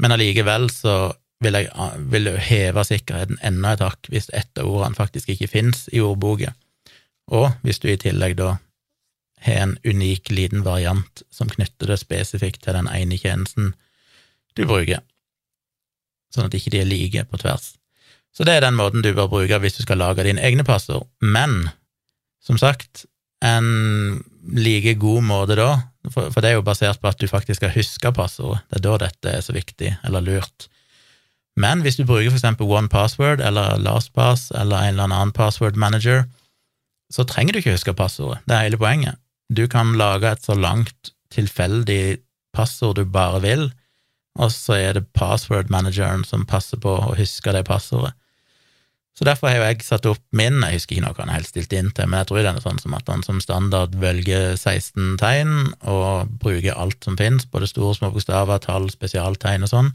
men allikevel så vil jeg vil heve sikkerheten enda et hakk hvis ett av ordene faktisk ikke finnes i ordboka, og hvis du i tillegg da har en unik liten variant som knytter det spesifikt til den ene tjenesten du bruker, sånn at ikke de er like på tvers. Så det er den måten du bør bruke hvis du skal lage dine egne passord. Men som sagt, en like god måte da, for, for det er jo basert på at du faktisk skal huske passordet, det er da dette er så viktig eller lurt. Men hvis du bruker eksempel One Password eller LastPass eller en eller annen password manager, så trenger du ikke huske passordet. Det er hele poenget. Du kan lage et så langt tilfeldig passord du bare vil, og så er det password manageren som passer på å huske det passordet. Så derfor har jo jeg satt opp min, jeg husker ikke noe han helst helt stilt inn til, men jeg tror det er sånn som at han som standard velger 16 tegn og bruker alt som finnes, både store og små bokstaver, tall, spesialtegn og sånn.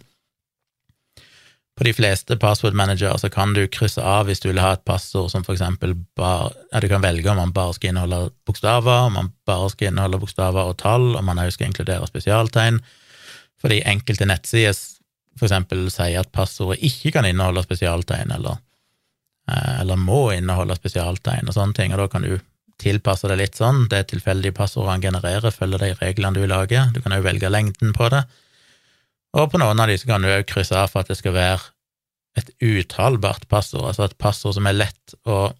På de fleste password manager så kan du krysse av hvis du vil ha et passord som for eksempel bare, ja, du kan velge om man bare skal inneholde bokstaver, om man bare skal inneholde bokstaver og tall, om man også skal inkludere spesialtegn, fordi enkelte nettsider for eksempel sier at passordet ikke kan inneholde spesialtegn, eller eller må inneholde spesialtegn og sånne ting, og da kan du tilpasse det litt sånn. Det tilfeldige passordet han genererer, følger de reglene du lager. Du kan òg velge lengden på det. Og på noen av de kan du òg krysse av for at det skal være et uttalbart passord, altså et passord som er lett å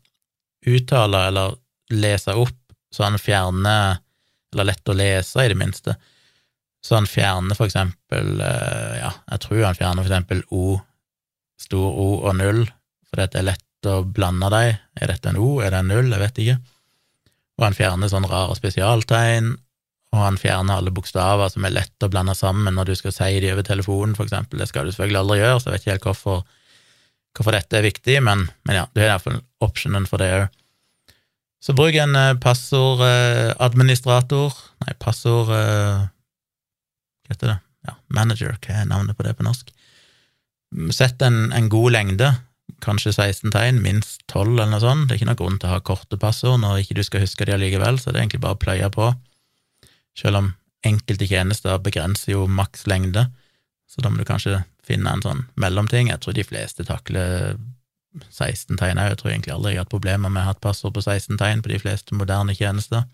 uttale eller lese opp, så han fjerner Eller lett å lese, i det minste. Så han fjerner for eksempel eh, Ja, jeg tror han fjerner for eksempel O, stor O og null, for det er lett å blande dem. Er dette en O, er det en null, jeg vet ikke. Og han fjerner sånne rare spesialtegn, og han fjerner alle bokstaver som er lett å blande sammen når du skal si de over telefonen, for eksempel. Det skal du selvfølgelig aldri gjøre, så jeg vet ikke helt hvorfor, hvorfor dette er viktig, men, men ja, du har iallfall optionen for det òg. Så bruk en eh, passordadministrator, nei, passord eh, Hva heter det? Ja, manager, hva er navnet på det på norsk? Sett en, en god lengde kanskje 16 tegn, minst 12 eller noe sånt. Det er ikke noen grunn til å ha korte passord når ikke du skal huske de allikevel, så det er egentlig bare å pløye på. Selv om enkelte tjenester begrenser jo maks lengde, så da må du kanskje finne en sånn mellomting. Jeg tror de fleste takler 16 tegn òg. Jeg tror egentlig aldri jeg har hatt problemer med å ha et passord på 16 tegn på de fleste moderne tjenester.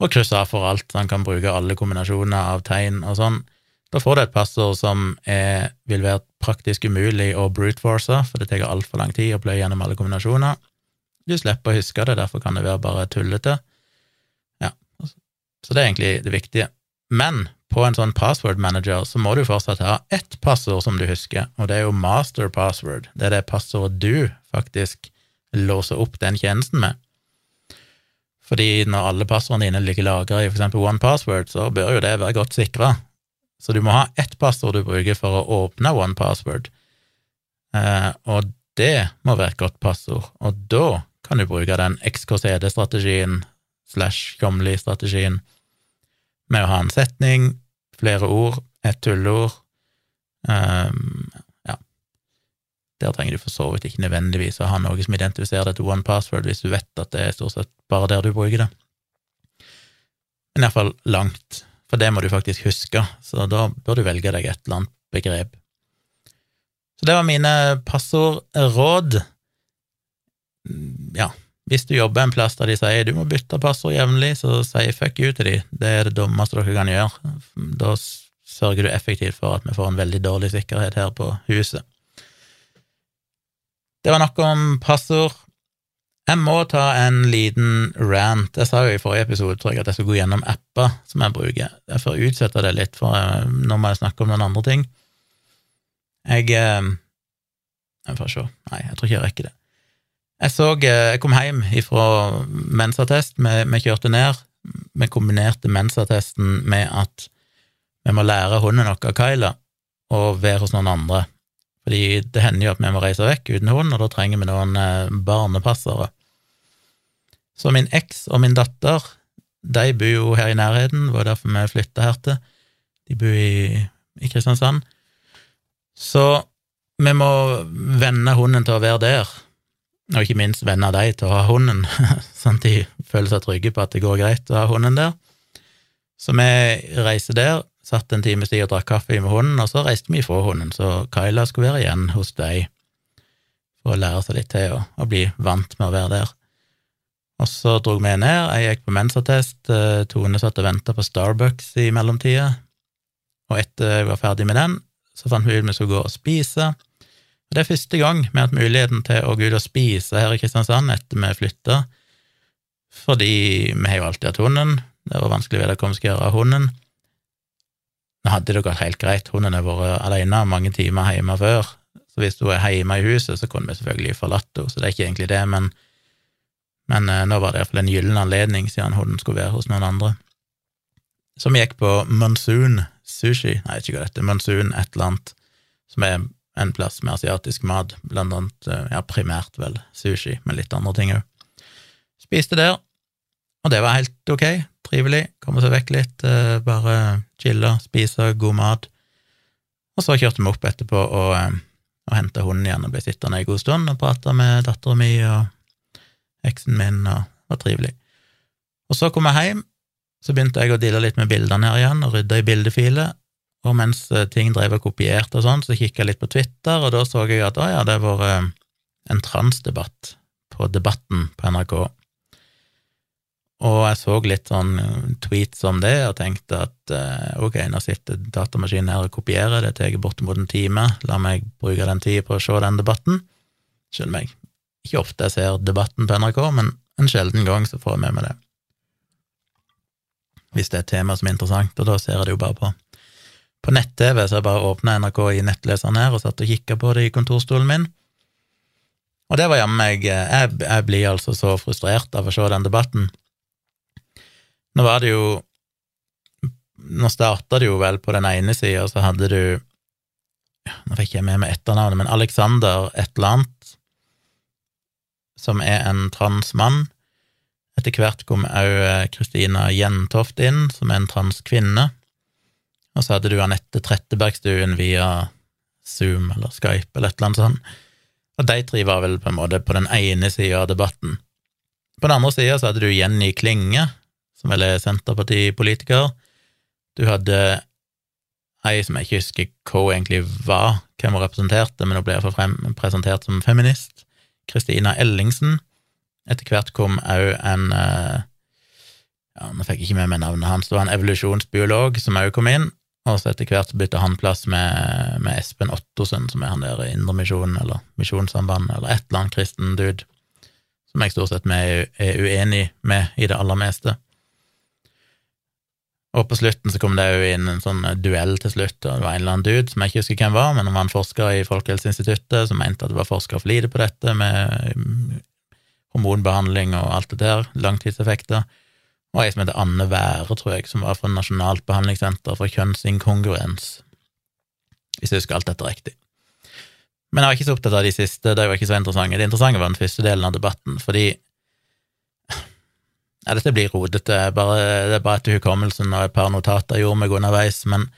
Og kryss av for alt, så han kan bruke alle kombinasjoner av tegn og sånn. Da får du et passord som er, vil være praktisk umulig å brute-force, for det tar altfor lang tid å pløye gjennom alle kombinasjoner. Du slipper å huske det, derfor kan det være bare tullete. Ja, så det er egentlig det viktige. Men på en sånn password manager så må du fortsatt ha ett passord som du husker, og det er jo master password. Det er det passordet du faktisk låser opp den tjenesten med. Fordi når alle passordene dine ligger lagra i eksempel one password, så bør jo det være godt sikra, så du må ha ett passord du bruker for å åpne one password, eh, og det må være et godt passord, og da kan du bruke den XKCD-strategien slash Tjomli-strategien med å ha en setning, flere ord, et tullord. Um, Ja, der trenger du for så vidt ikke nødvendigvis å ha noe som identifiserer det til one password, hvis du vet at det er stort sett bare der du bruker det. Men iallfall langt for det må du faktisk huske, så da bør du velge deg et eller annet begrep. Så det var mine passordråd. Ja, hvis du jobber en plass der de sier du må bytte passord jevnlig, så sier fuck you til de. Det er det dummeste dere kan gjøre. Da sørger du effektivt for at vi får en veldig dårlig sikkerhet her på huset. Det var nok om passord. Jeg må ta en liten rant. Jeg sa jo i forrige episode tror jeg, at jeg skulle gå gjennom apper som jeg bruker. Jeg får utsette det litt, for eh, nå må jeg snakke om noen andre ting. Jeg eh, Jeg får se. Nei, jeg tror ikke jeg rekker det. Jeg så eh, Jeg kom hjem fra mensatest. Vi, vi kjørte ned. Vi kombinerte mensattesten med at vi må lære hunden vår Kyla og være hos noen andre. Fordi det hender jo at vi må reise vekk uten hund, og da trenger vi noen barnepassere. Så min eks og min datter de bor jo her i nærheten, det var derfor vi flytta her til. De bor i, i Kristiansand. Så vi må vende hunden til å være der, og ikke minst venne de til å ha hunden, sånn at de føler seg trygge på at det går greit å ha hunden der. Så vi reiser der, satt en times tid og drakk kaffe med hunden, og så reiste vi ifra hunden, så Kyla skulle være igjen hos deg for å lære seg litt til og, og bli vant med å være der. Og så dro vi ned, jeg gikk på mensattest, eh, Tone satt og venta på Starbucks i mellomtida, og etter jeg var ferdig med den, så fant vi ut vi skulle gå og spise. Og Det er første gang vi har hatt muligheten til å gå ut og spise her i Kristiansand etter vi flytta, fordi vi har jo alltid hatt hunden, det var vanskelig å vite hva vi skal gjøre av hunden. Nå hadde det gått helt greit, hunden har vært alene mange timer hjemme før, så hvis hun er hjemme i huset, så kunne vi selvfølgelig forlatt henne, så det er ikke egentlig det, men, men eh, nå var det iallfall en gyllen anledning, siden hunden skulle være hos noen andre. Så vi gikk på Monsoon Sushi, nei, ikke hva dette Monsoon et eller annet, som er en plass med asiatisk mat, blant annet, eh, ja, primært vel sushi, men litt andre ting òg. Spiste der, og det var helt ok, trivelig, komme seg vekk litt, eh, bare chille, spise god mat. Og så kjørte vi opp etterpå og, eh, og henta hunden igjen og ble sittende en god stund og prata med dattera mi og eksen min, og det var trivelig. Og så kom jeg hjem, så begynte jeg å deale litt med bildene her igjen og rydde i bildefiler, og mens eh, ting drev og kopierte og sånn, så kikka jeg litt på Twitter, og da så jeg at å ja, det har vært en transdebatt på Debatten på NRK. Og jeg så litt sånn tweets om det, og tenkte at eh, ok, nå sitter datamaskinen her og kopierer, det tar bortimot en time, la meg bruke den tida på å se den debatten. Skjønner meg, ikke ofte jeg ser debatten på NRK, men en sjelden gang så får jeg med meg det. Hvis det er et tema som er interessant, og da ser jeg det jo bare på. På nett-TV så jeg bare åpna NRK i nettleseren her og satt og kikka på det i kontorstolen min. Og det var jammen meg jeg, jeg blir altså så frustrert av å se den debatten nå var det jo Nå starta det jo vel på den ene sida, så hadde du Nå fikk jeg med meg etternavnet, men Alexander et eller annet, som er en transmann. Etter hvert kom òg Kristina Jentoft inn, som er en transkvinne. Og så hadde du Anette Trettebergstuen via Zoom eller Skype eller et eller annet sånt. Og de tre var vel på en måte på den ene sida av debatten. På den andre sida så hadde du Jenny Klinge, som vel er Senterpartipolitiker. Du hadde ei som jeg ikke husker hva egentlig var, hvem hun representerte, men hun ble frem, presentert som feminist. Kristina Ellingsen. Etter hvert kom òg en eh, ja, Nå fikk jeg ikke med meg navnet hans, det var en evolusjonsbiolog som òg kom inn, og så etter hvert bytta han plass med, med Espen Ottosen, som er han der i Indremisjonen, eller Misjonssambandet, eller et eller annet kristen dude, som jeg stort sett er uenig med i det aller meste. Og på slutten så kom det jo inn en sånn duell til slutt, og det var en eller annen dude som jeg ikke husker hvem var, men han var en forsker i Folkehelseinstituttet som mente at det var forska for lite på dette med mm, hormonbehandling og alt det der, langtidseffekter. Og ei som heter Anne Være, tror jeg, som var fra Nasjonalt behandlingssenter for kjønnsinkongruens, hvis jeg husker alt dette riktig. Men jeg var ikke så opptatt av de siste, de var ikke så interessante. Det interessante var den første delen av debatten, fordi ja, dette blir rodete, bare, det er bare etter hukommelsen og et par notater jeg gjorde meg underveis, men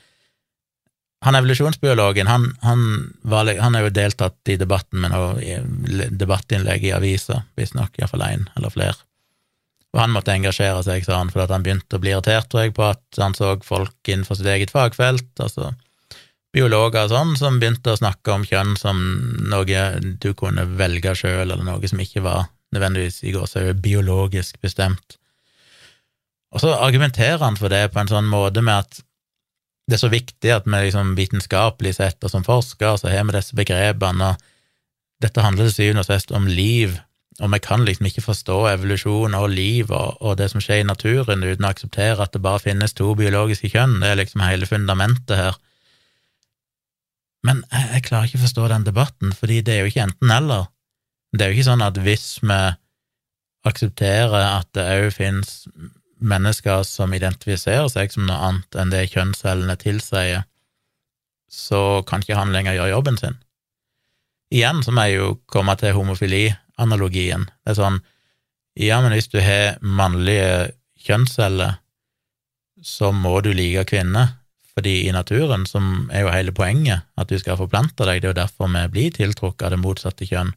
han evolusjonsbiologen, han, han, var, han er jo deltatt i debatten med noe debattinnlegg i aviser, visstnok iallfall én eller flere. Og han måtte engasjere seg, sa han, fordi han begynte å bli irritert, tror jeg, på at han så folk innenfor sitt eget fagfelt, altså biologer og sånn, som begynte å snakke om kjønn som noe du kunne velge sjøl, eller noe som ikke var nødvendigvis i går så er det biologisk bestemt. Og så argumenterer han for det på en sånn måte med at det er så viktig at vi liksom vitenskapelig sett og som forskere så har vi disse begrepene, og dette handler til syvende og sist om liv, og vi kan liksom ikke forstå evolusjon og liv og, og, det som skjer i naturen uten å akseptere at det bare finnes to biologiske kjønn, det er liksom hele fundamentet her. Men jeg, jeg klarer ikke å forstå den debatten, fordi det er jo ikke enten-eller. Det er jo ikke sånn at hvis vi aksepterer at det òg finnes mennesker som identifiserer seg som noe annet enn det kjønnscellene tilsier, så kan ikke han lenger gjøre jobben sin. Igjen så må jeg jo komme til homofili-analogien. Det er sånn, ja, men hvis du har mannlige kjønnsceller, så må du like kvinner, fordi i naturen, som er jo hele poenget, at du skal forplante deg, det er jo derfor vi blir tiltrukket av det motsatte kjønn.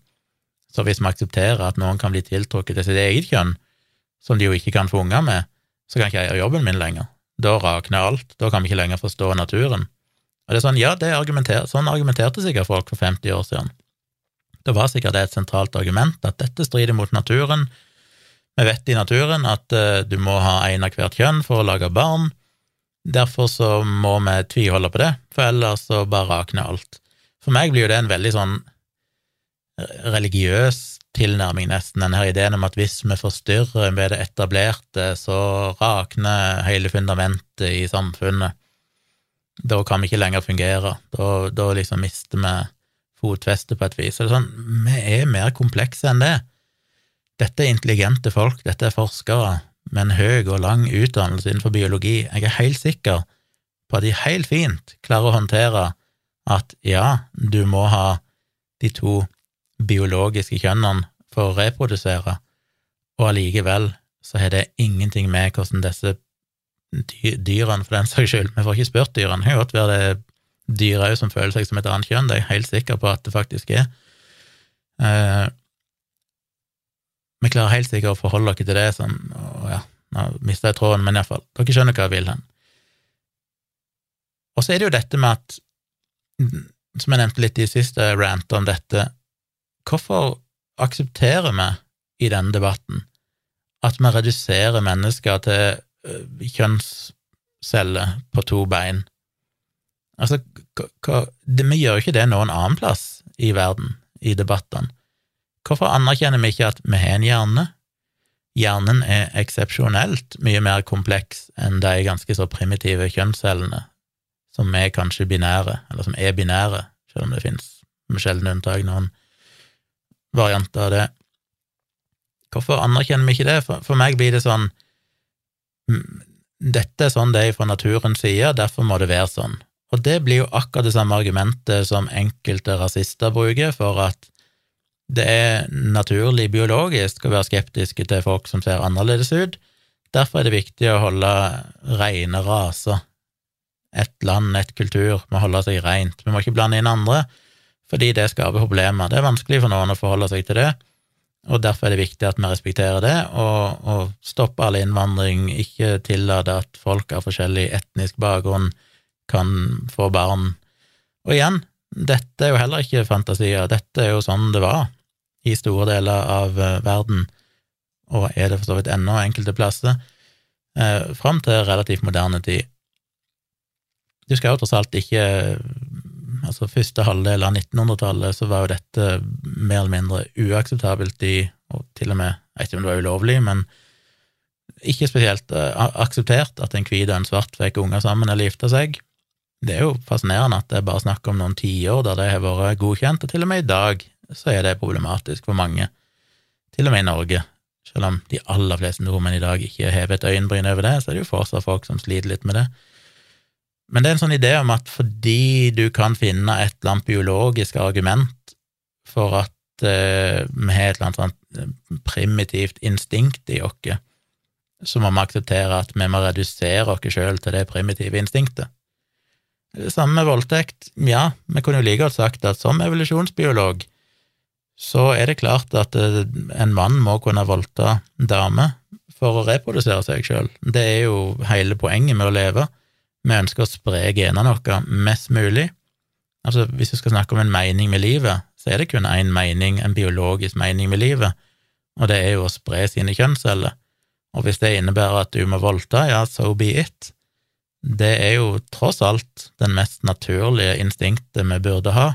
Så hvis vi aksepterer at noen kan bli tiltrukket til sitt eget kjønn, som de jo ikke kan få unger med, så kan ikke jeg gjøre jobben min lenger. Da rakner alt, da kan vi ikke lenger forstå naturen. Og det er sånn, ja, det argumenter, sånn argumenterte sikkert folk for 50 år siden. Da var sikkert det et sentralt argument, at dette strider mot naturen. Vi vet i naturen at uh, du må ha en av hvert kjønn for å lage barn, Derfor så må vi tviholde på det, for ellers så bare rakner alt. For meg blir jo det en veldig sånn religiøs tilnærming, nesten, denne ideen om at hvis vi forstyrrer med det etablerte, så rakner hele fundamentet i samfunnet. Da kan vi ikke lenger fungere. Da, da liksom mister vi fotfestet på et vis. Er sånn, vi er mer komplekse enn det. Dette er intelligente folk, dette er forskere, med en høy og lang utdannelse innenfor biologi, jeg er helt sikker på at de helt fint klarer å håndtere at ja, du må ha de to biologiske kjønnene for å reprodusere, og allikevel så har det ingenting med hvordan disse dyrene, for den saks skyld, vi får ikke spurt dyrene, det kan godt være det er dyr òg som føler seg som et annet kjønn, det er jeg helt sikker på at det faktisk er. Eh, vi klarer helt sikkert å forholde dere til det som å ja, nå mista jeg tråden, men iallfall, dere skjønner hva jeg vil hen. Og så er det jo dette med at, som jeg nevnte litt i siste rant om dette, hvorfor aksepterer vi i denne debatten at vi reduserer mennesker til kjønnsceller på to bein? Altså, vi gjør jo ikke det noen annen plass i verden, i debattene. Hvorfor anerkjenner vi ikke at vi har en hjerne? Hjernen er eksepsjonelt mye mer kompleks enn de ganske så primitive kjønnscellene, som er kanskje binære, eller som er binære, selv om det finnes med sjeldne unntak noen varianter av det. Hvorfor anerkjenner vi ikke det? For, for meg blir det sånn Dette er sånn det er fra naturens side, derfor må det være sånn. Og det blir jo akkurat det samme argumentet som enkelte rasister bruker for at det er naturlig biologisk å være skeptiske til folk som ser annerledes ut. Derfor er det viktig å holde rene raser. Et land, et kultur, må holde seg rent. Vi må ikke blande inn andre, fordi det skaper problemer. Det er vanskelig for noen å forholde seg til det, og derfor er det viktig at vi respekterer det, og, og stopper all innvandring, ikke tillater at folk av forskjellig etnisk bakgrunn kan få barn. Og igjen, dette er jo heller ikke fantasier, dette er jo sånn det var i store deler av eh, verden, og er det for så vidt ennå enkelte plasser, eh, fram til relativt moderne tid. Du skal jo tross alt ikke Altså, første halvdel av 1900-tallet så var jo dette mer eller mindre uakseptabelt i Og til og med, jeg vet ikke om det var ulovlig, men ikke spesielt uh, akseptert at en hvit og en svart fikk unger sammen eller gifta seg. Det er jo fascinerende at det er bare snakk om noen tiår der det har vært godkjent, og til og med i dag så er det problematisk for mange, til og med i Norge. Selv om de aller fleste nordmenn i dag ikke hever et øyenbryn over det, så er det jo fortsatt folk som sliter litt med det. Men det er en sånn idé om at fordi du kan finne et eller annet biologisk argument for at eh, vi har et eller annet sånt eh, primitivt instinkt i oss, så må vi akseptere at vi må redusere oss sjøl til det primitive instinktet. Samme med voldtekt. Ja, vi kunne jo like godt sagt at som evolusjonsbiolog så er det klart at eh, en mann må kunne voldta dame for å reprodusere seg sjøl. Det er jo hele poenget med å leve. Vi ønsker å spre genene våre mest mulig. Altså, hvis vi skal snakke om en mening med livet, så er det kun én mening, en biologisk mening med livet, og det er jo å spre sine kjønnsceller. Og hvis det innebærer at du må voldta, ja, so be it. Det er jo tross alt den mest naturlige instinktet vi burde ha.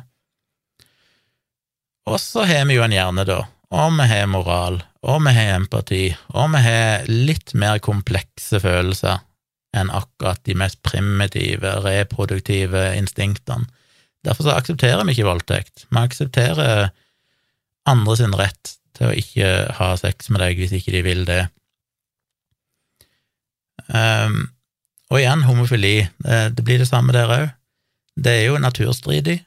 Og så har vi jo en hjerne, da, og vi har moral, og vi har empati, og vi har litt mer komplekse følelser enn akkurat de mest primitive, reproduktive instinktene. Derfor så aksepterer vi ikke voldtekt. Vi aksepterer andre sin rett til å ikke ha sex med deg hvis ikke de vil det. Um, og igjen, homofili. Det, blir det samme der òg. Det er jo naturstridig,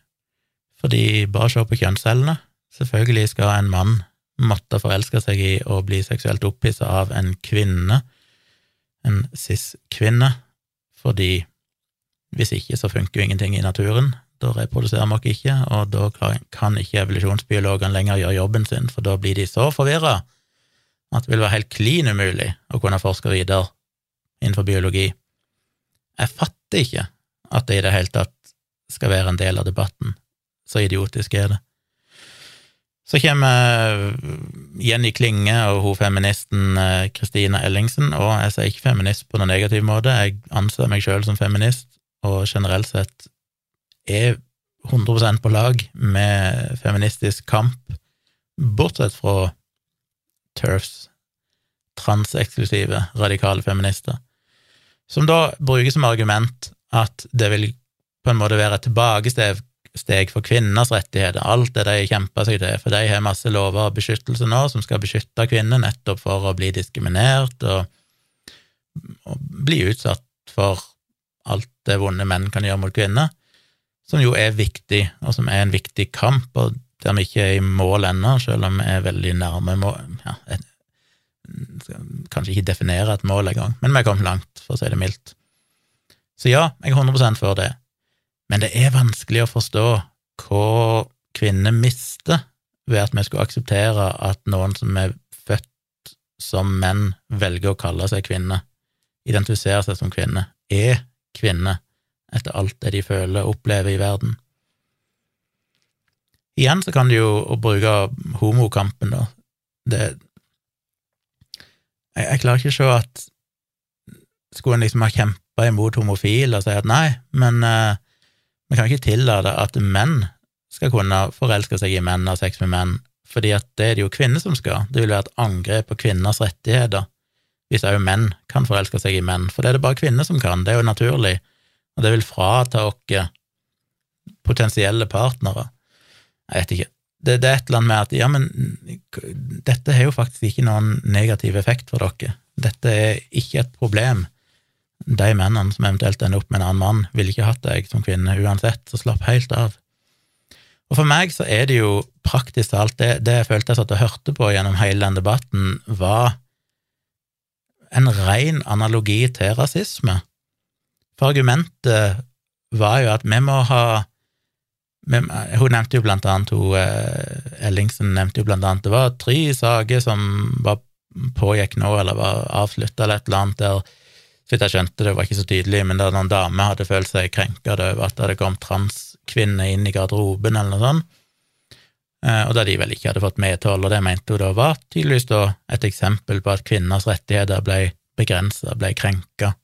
fordi bare se på kjønnscellene. Selvfølgelig skal en mann måtte forelske seg i og bli seksuelt opphissa av en kvinne. En cis-kvinne, fordi hvis ikke så funker jo ingenting i naturen. Da reproduserer vi oss ikke, og da kan ikke evolusjonsbiologene lenger gjøre jobben sin, for da blir de så forvirra at det vil være helt klin umulig å kunne forske videre innenfor biologi. Jeg fatter ikke at det i det hele tatt skal være en del av debatten. Så idiotisk er det. Så kommer Jenny Klinge og hun feministen Kristina eh, Ellingsen, og jeg sier ikke feminist på noen negativ måte, jeg anser meg sjøl som feminist, og generelt sett er 100% på lag med feministisk kamp, bortsett fra TERFs, transeksklusive, radikale feminister, som da bruker som argument at det vil på en måte være et tilbakesteg for kvinners rettigheter, alt det de kjemper seg til, for de har masse lover og beskyttelse nå som skal beskytte kvinner nettopp for å bli diskriminert og, og bli utsatt for alt det vonde menn kan gjøre mot kvinner, som jo er viktig, og som er en viktig kamp, og der vi ikke er i mål ennå, selv om vi er veldig nærme mål ja, et, Kanskje ikke definere et mål engang, men vi er kommet langt, for å si det mildt. Så ja, jeg er 100% for det, men det er vanskelig å forstå hva kvinner mister ved at vi skulle akseptere at noen som er født som menn, velger å kalle seg kvinne, identifisere seg som kvinne, er kvinne etter alt det de føler og opplever i verden. Igjen så kan du jo bruke homokampen, da. Det jeg, jeg, klarer ikke å se at skulle en liksom ha kjempa imot homofile og si at nei, men uh, vi kan ikke tillate at menn skal kunne forelske seg i menn og sex med menn, fordi at det er det jo kvinner som skal. Det vil være et angrep på kvinners rettigheter hvis òg menn kan forelske seg i menn, for det er det bare kvinner som kan, det er jo naturlig, og det vil frata oss potensielle partnere. Jeg vet ikke. Det, det, er et eller annet med at ja, men dette har jo faktisk ikke noen negativ effekt for dere. Dette er ikke et problem. De mennene som eventuelt ender opp med en annen mann, ville ikke hatt deg som kvinne uansett, så slapp helt av. Og for meg så er det jo praktisk talt det, det jeg følte jeg satt og hørte på gjennom hele den debatten, var en ren analogi til rasisme. For argumentet var jo at vi må ha Hun nevnte jo blant annet hun, eh, Ellingsen nevnte jo blant annet det var tre saker som var pågikk nå, eller var avslutta, eller et eller annet, der så vidt jeg skjønte, det var ikke så tydelig, men da noen damer hadde følt seg krenka over at det hadde kommet transkvinner inn i garderoben, eller noe sånt, eh, og da de vel ikke hadde fått medhold, og det mente hun da var tydeligvis da et eksempel på at kvinners rettigheter ble begrensa, ble krenka.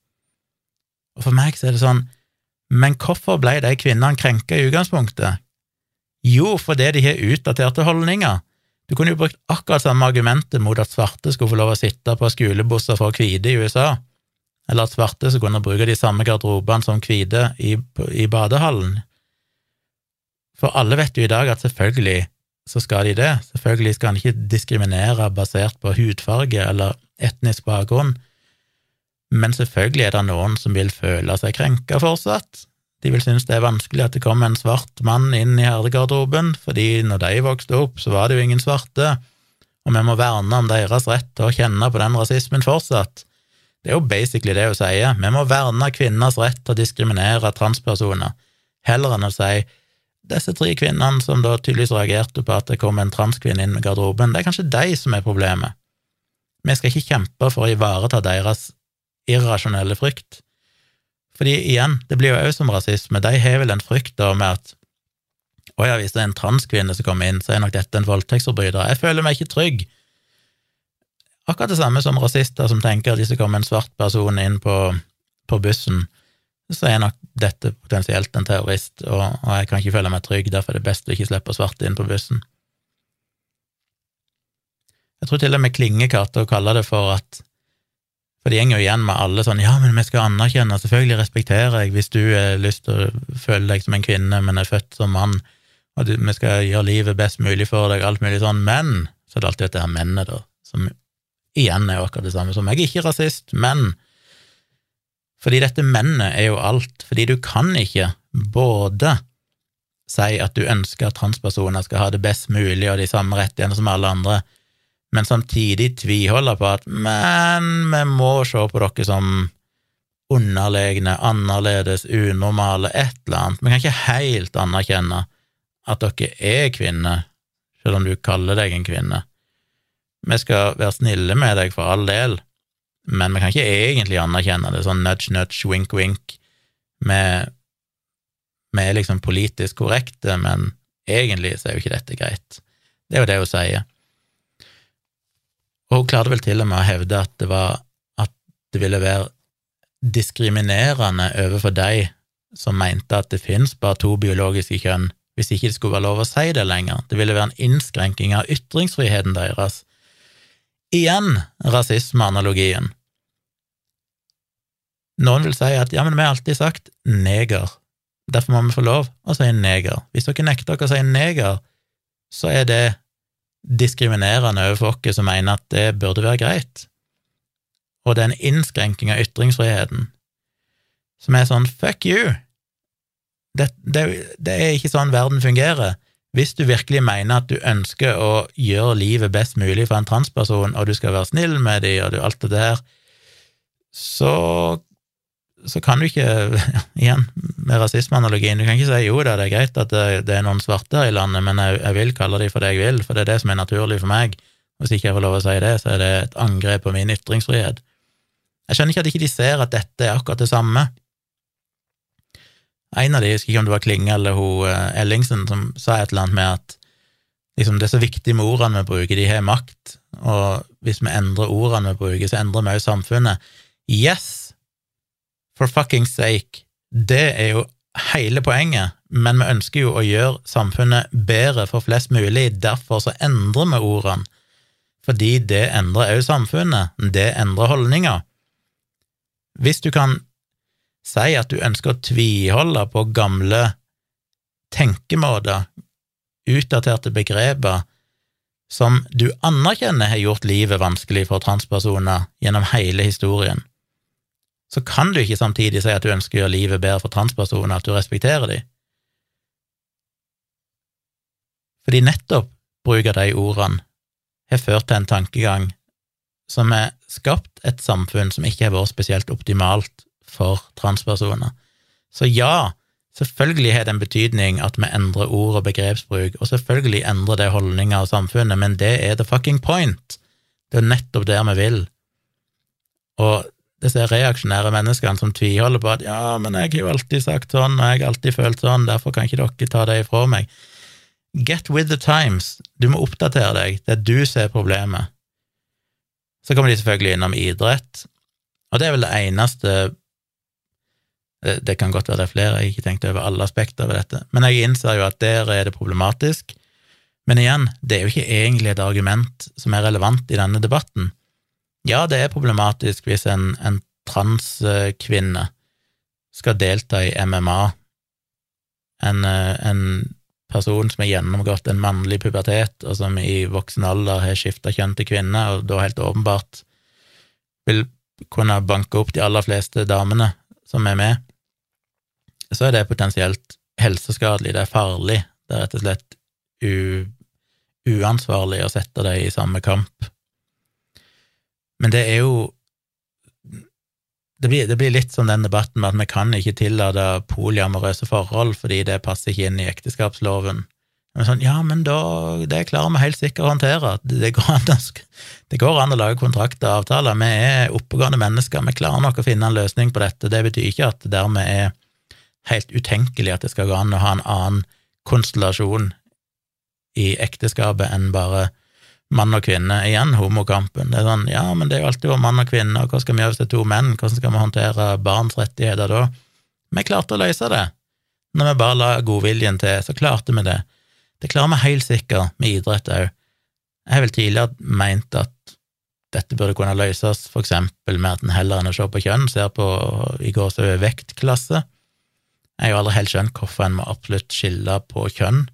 Og for meg så er det sånn, men hvorfor ble de kvinnene krenka i utgangspunktet? Jo, fordi de har utdaterte holdninger. Du kunne jo brukt akkurat samme argumentet mot at svarte skulle få lov å sitte på skolebusser for hvite i USA, eller at svarte så kunne bruke de samme garderobene som hvite i, i badehallen. For alle vet jo i dag at selvfølgelig så skal de det, selvfølgelig skal en ikke diskriminere basert på hudfarge eller etnisk bakgrunn, men selvfølgelig er det noen som vil føle seg krenka fortsatt. De vil synes det er vanskelig at det kommer en svart mann inn i herregarderoben, fordi når de vokste opp, så var det jo ingen svarte, og vi må verne om deres rett til å kjenne på den rasismen fortsatt. Det er jo basically det hun sier, vi må verne kvinners rett til å diskriminere transpersoner, heller enn å si disse tre kvinnene som da tydeligvis reagerte på at det kom en transkvinne inn i garderoben, det er kanskje de som er problemet. Vi skal ikke kjempe for å ivareta deres irrasjonelle frykt. Fordi igjen, det blir jo òg som rasisme, de har vel en frykt da med at å ja, hvis det er en transkvinne som kommer inn, så er nok dette en voldtektsforbryter. Jeg føler meg ikke trygg. Akkurat det samme som rasister som tenker at hvis det kommer en svart person inn på, på bussen, så er nok dette potensielt en terrorist, og, og, jeg kan ikke føle meg trygg, derfor er det best å ikke slippe svarte inn på bussen. Jeg tror til og med Klingekatter kaller det for at for det går jo igjen med alle sånn ja, men vi skal anerkjenne, selvfølgelig respekterer jeg hvis du har lyst til å føle deg som en kvinne, men er født som mann, og du, vi skal gjøre livet best mulig for deg, alt mulig sånn, men så er det alltid dette her mennet, da, som igjen er jo akkurat det samme som er ikke rasist, men fordi dette mennet er jo alt, fordi du kan ikke både si at du ønsker at transpersoner skal ha det best mulig og de samme rettighetene som alle andre, men samtidig tviholde på at men vi må se på dere som underlegne, annerledes, unormale, et eller annet. Vi kan ikke helt anerkjenne at dere er kvinner, selv om du kaller deg en kvinne. Vi skal være snille med deg for all del, men vi kan ikke egentlig anerkjenne det, sånn nudge, nudge, wink, wink. Vi, vi er liksom politisk korrekte, men egentlig så er jo ikke dette greit. Det er jo det hun sier. Og hun klarte vel til og med å hevde at det var at det ville være diskriminerende overfor de som mente at det finnes bare to biologiske kjønn, hvis ikke det skulle være lov å si det lenger. Det ville være en innskrenking av ytringsfriheten deres. Igjen rasismeanalogien. Noen vil si at ja, men vi har alltid sagt neger, derfor må vi få lov å si neger. Hvis dere nekter dere å si neger, så er det diskriminerende overfor oss som mener at det burde være greit. Og det er en innskrenking av ytringsfriheten som er sånn fuck you! Det, det, det er ikke sånn verden fungerer. Hvis du virkelig mener at du ønsker å gjøre livet best mulig for en transperson, og du skal være snill med dem, og du, alt det der, så, så kan du ikke Igjen, med rasismeanalogien, du kan ikke si jo da, det er greit at det, det er noen svarte her i landet, men jeg, jeg vil kalle dem for det jeg vil, for det er det som er naturlig for meg. Hvis ikke jeg får lov å si det, så er det et angrep på min ytringsfrihet. Jeg skjønner ikke at ikke de ser at dette er akkurat det samme. En av de, jeg husker ikke om det var Klinge eller hun eh, Ellingsen, som sa et eller annet med at liksom, det er så viktig med ordene vi bruker, de har makt, og hvis vi endrer ordene vi bruker, så endrer vi også samfunnet. Yes, for fucking sake, det er jo hele poenget, men vi ønsker jo å gjøre samfunnet bedre for flest mulig, derfor så endrer vi ordene, fordi det endrer også samfunnet, det endrer holdninger. Hvis du kan si at du ønsker å tviholde på gamle tenkemåter, utdaterte begreper, som du anerkjenner har gjort livet vanskelig for transpersoner gjennom hele historien, så kan du ikke samtidig si at du ønsker å gjøre livet bedre for transpersoner, at du respekterer dem. Fordi nettopp bruk av de ordene har ført til en tankegang som har skapt et samfunn som ikke har vært spesielt optimalt for transpersoner. Så ja, selvfølgelig har det en betydning at vi endrer ord og begrepsbruk, og selvfølgelig endrer det holdninger av samfunnet, men det er the fucking point. Det er nettopp der vi vil. Og disse reaksjonære menneskene som tviholder på at ja, men jeg har jo alltid sagt sånn, og jeg har alltid følt sånn, derfor kan ikke dere ta det ifra meg. Get with the times. Du må oppdatere deg. Det er du som er problemet. Så kommer de selvfølgelig innom idrett, og det er vel det eneste det, kan godt være det er flere, jeg har ikke tenkt over alle aspekter ved dette, men jeg innser jo at der er det problematisk. Men igjen, det er jo ikke egentlig et argument som er relevant i denne debatten. Ja, det er problematisk hvis en, en transkvinne skal delta i MMA, en, en person som har gjennomgått en mannlig pubertet, og som i voksen alder har skifta kjønn til kvinne, og da helt åpenbart vil kunne banke opp de aller fleste damene som er med, så er det potensielt helseskadelig, det er farlig, det er rett og slett uansvarlig å sette dem i samme kamp. Men det er jo det blir, det blir, litt som den debatten med at vi kan ikke tillate polyamorøse forhold fordi det passer ikke inn i ekteskapsloven. Men sånn, ja, men da, det klarer vi helt sikkert å håndtere. Det går, an, det går an å lage kontrakter og avtaler. Vi er oppegående mennesker, vi klarer nok å finne en løsning på dette. Det betyr ikke at dermed er helt utenkelig at det skal gå an å ha en annen konstellasjon i ekteskapet enn bare mann og kvinne. Igjen homokampen. Det er sånn, ja, men det er jo alltid vår mann og kvinne, og hva skal vi gjøre hvis det er to menn, hvordan skal vi håndtere barns rettigheter da? Vi klarte å løse det. Når vi bare la godviljen til, så klarte vi det. Det klarer vi helt sikkert med idrett òg. Jeg har vel tidligere meint at dette burde kunne løses for eksempel med at en heller enn å se på kjønn, ser på i går så vektklasse. Jeg har jo aldri helt skjønt hvorfor en må absolutt skille på kjønn,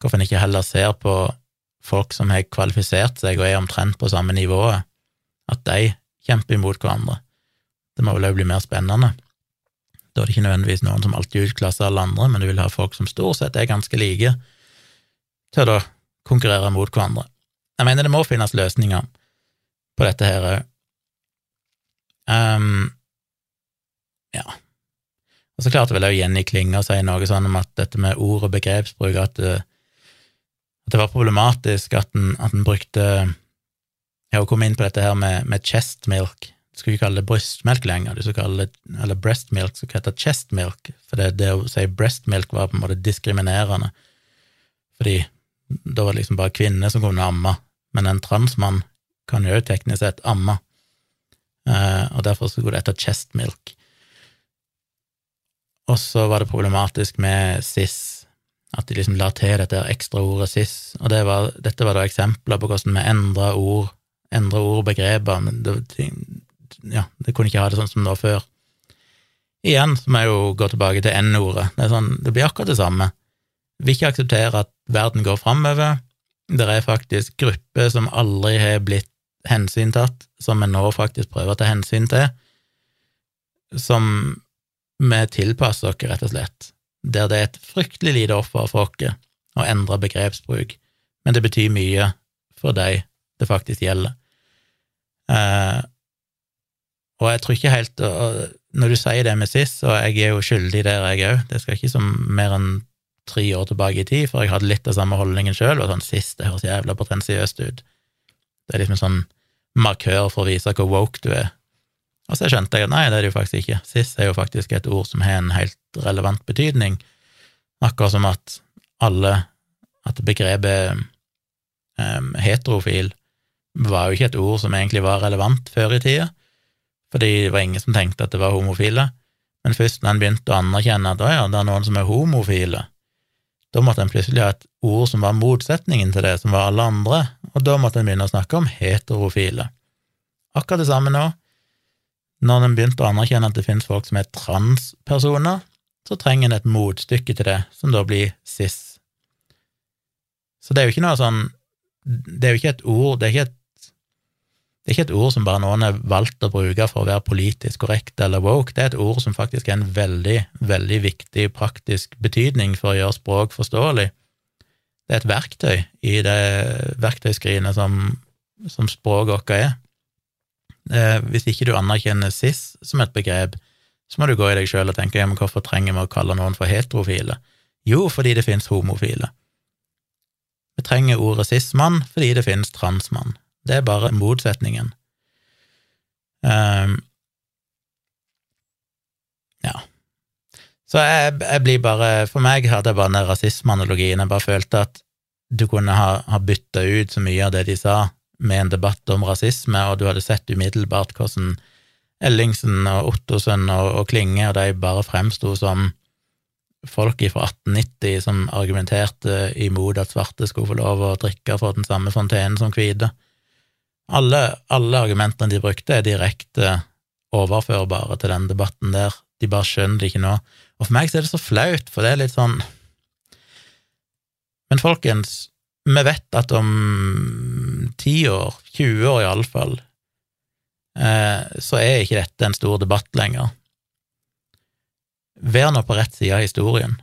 hvorfor en ikke heller ser på folk som har kvalifisert seg og er omtrent på samme nivå, at de kjemper imot hverandre. Det må vel òg bli mer spennende. Da er det ikke nødvendigvis noen som alltid utklasser alle andre, men du vil ha folk som stort sett er ganske like, til å konkurrere mot hverandre. jeg mener det må finnes løsninger på dette her òg. Um, ja. Og så klarte vel òg Jenny Klinge å si noe sånn om at dette med ord og begrepsbruk, at, det, at det var problematisk at en, at en brukte Ja, hun kom inn på dette her med, med chest milk. Du skulle ikke kalle det brystmelk lenger, du skulle kalle det, eller breast milk, skulle hete chest milk, for det, det å si breast milk var på en måte diskriminerende, fordi da var det liksom bare kvinner som kunne amme, men en transmann kan jo teknisk sett amme, eh, og derfor skulle det hete chest milk. Og så var det problematisk med cis, at de liksom la til dette ekstra ordet cis, og det var, dette var da eksempler på hvordan vi endra ord, endra ord og begreper, men det, ja, det kunne ikke ha det sånn som det var før. Igjen så må jeg jo gå tilbake til N-ordet. Det, sånn, det blir akkurat det samme. Vi ikke akseptere at verden går framover. Det er faktisk grupper som aldri har blitt hensyntatt, som vi nå faktisk prøver å ta hensyn til, som vi tilpasser oss, rett og slett, der det er et fryktelig lite offer for oss å endre begrepsbruk, men det betyr mye for de det faktisk gjelder. Eh, og jeg tror ikke helt Når du sier det med sist, og jeg er jo skyldig der, jeg òg, det skal ikke som mer enn tre år tilbake i tid, for jeg hadde litt av samme holdningen sjøl, og sånn sist, det høres jævla potensiøst ut. Det er liksom en sånn markør for å vise hvor woke du er. Og så skjønte jeg at nei, det er det jo faktisk ikke. Cis er jo faktisk et ord som har en helt relevant betydning, akkurat som at alle At begrepet um, heterofil var jo ikke et ord som egentlig var relevant før i tida, fordi det var ingen som tenkte at det var homofile. Men først når en begynte å anerkjenne at å ja, det er noen som er homofile, da måtte en plutselig ha et ord som var motsetningen til det som var alle andre, og da måtte en begynne å snakke om heterofile. Akkurat det samme nå når en begynte å anerkjenne at det finnes folk som er transpersoner, så trenger en et motstykke til det, som da blir cis. Så det er jo ikke noe sånn Det er jo ikke et ord Det er ikke et, er ikke et ord som bare noen har valgt å bruke for å være politisk korrekt eller woke, det er et ord som faktisk er en veldig, veldig viktig praktisk betydning for å gjøre språk forståelig. Det er et verktøy i det verktøyskrinet som, som språket vårt er. Eh, hvis ikke du anerkjenner cis som et begrep, så må du gå i deg sjøl og tenke ja, men hvorfor trenger vi å kalle noen for heterofile? Jo, fordi det finnes homofile. Vi trenger ordet cis-mann fordi det finnes transmann. Det er bare motsetningen. Um, ja. Så jeg, jeg, blir bare For meg hadde jeg bare den rasismeanalogien. Jeg bare følte at du kunne ha, ha bytta ut så mye av det de sa, med en debatt om rasisme, og du hadde sett umiddelbart hvordan Ellingsen og Ottosen og, og Klinge og de bare fremsto som folk fra 1890 som argumenterte imot at svarte skulle få lov å drikke fra den samme fontenen som hvite. Alle, alle argumentene de brukte, er direkte overførbare til den debatten der. De bare skjønner det ikke nå. Og for meg så er det så flaut, for det er litt sånn Men folkens, vi vet at om ti år, 20 år iallfall, eh, så er ikke dette en stor debatt lenger. Vær nå på rett side av historien.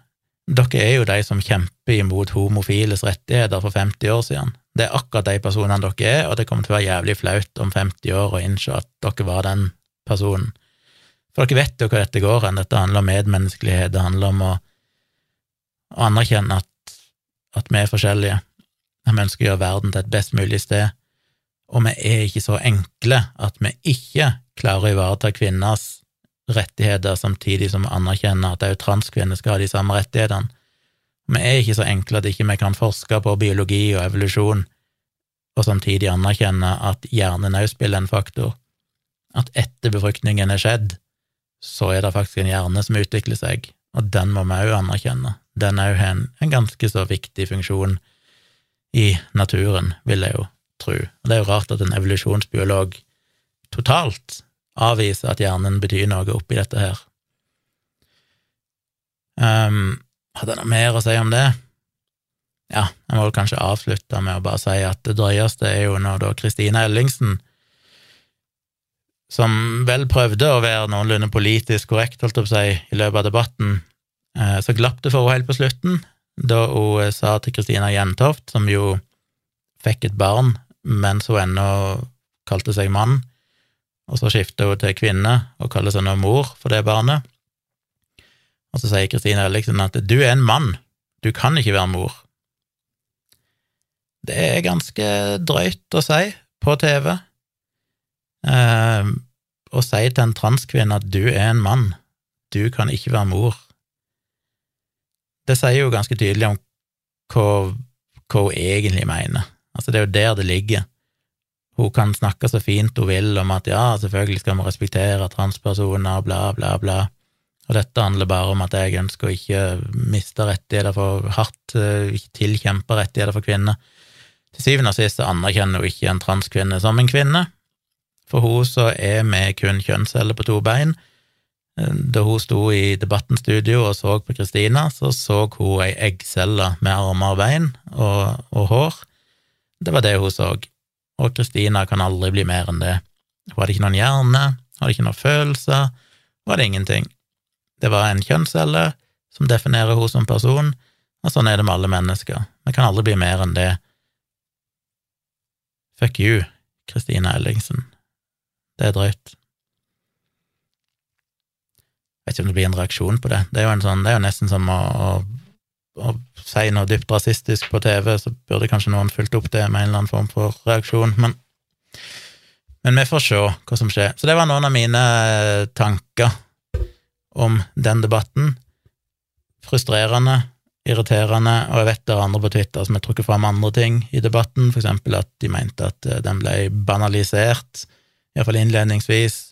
Dere er jo de som kjemper imot homofiles rettigheter for 50 år siden. Det er akkurat de personene dere er, og det kommer til å være jævlig flaut om 50 år å innse at dere var den personen. For dere vet jo hva dette går hen. Dette handler om medmenneskelighet, det handler om å anerkjenne at, at vi er forskjellige. Vi ønsker å gjøre verden til et best mulig sted, og vi er ikke så enkle at vi ikke klarer å ivareta kvinners rettigheter samtidig som vi anerkjenner at òg transkvinner skal ha de samme rettighetene. Vi er ikke så enkle at ikke vi kan forske på biologi og evolusjon, og samtidig anerkjenne at hjernen òg spiller en faktor, at etter befruktningen er skjedd, så er det faktisk en hjerne som utvikler seg, og den må vi òg anerkjenne. Den òg har en, en ganske så viktig funksjon i naturen, vil jeg jo tro. Og det er jo rart at en evolusjonsbiolog totalt avviser at hjernen betyr noe oppi dette her. Um, hadde jeg noe mer å si om det? Ja, jeg må vel kanskje avslutte med å bare si at det drøyeste er jo når da Kristine Ellingsen, som vel prøvde å være noenlunde politisk korrekt, holdt jeg på å si, i løpet av debatten, eh, så glapp det for henne helt på slutten da hun sa til Kristina Jentoft, som jo fikk et barn mens hun ennå kalte seg mann, og så skifter hun til kvinne og kaller seg nå mor for det barnet. Og så sier Kristine Elliksen at du er en mann, du kan ikke være mor. Det er ganske drøyt å si på TV. Eh, å si til en transkvinne at du er en mann, du kan ikke være mor. Det sier jo ganske tydelig om hva, hva hun egentlig mener. Altså, det er jo der det ligger. Hun kan snakke så fint hun vil om at ja, selvfølgelig skal vi respektere transpersoner, bla, bla, bla. Og dette handler bare om at jeg ønsker å ikke miste rettigheter for hardt, eh, ikke tilkjempe rettigheter for kvinner. Til syvende og sist anerkjenner hun ikke en transkvinne som en kvinne. For hun så er vi kun kjønnsceller på to bein. Da hun sto i Debattens studio og så på Kristina, så så hun ei eggcelle med armer og bein og, og hår. Det var det hun så. Og Kristina kan aldri bli mer enn det. Hun hadde ikke noen hjerne, hadde ikke noen følelser, hun hadde ingenting. Det var en kjønnscelle som definerer hun som person, og sånn er det med alle mennesker. Vi kan aldri bli mer enn det. Fuck you, Kristina Ellingsen. Det er drøyt. Vet ikke om det blir en reaksjon på det. Det er jo, sånn, det er jo nesten som å, å, å, si noe dypt rasistisk på TV, så burde kanskje noen fulgt opp det med en eller annen form for reaksjon, men, men vi får se hva som skjer. Så det var noen av mine tanker om den debatten. Frustrerende, irriterende, og jeg vet det er andre på Twitter som har trukket fram andre ting i debatten, for eksempel at de mente at eh, den ble banalisert, iallfall innledningsvis.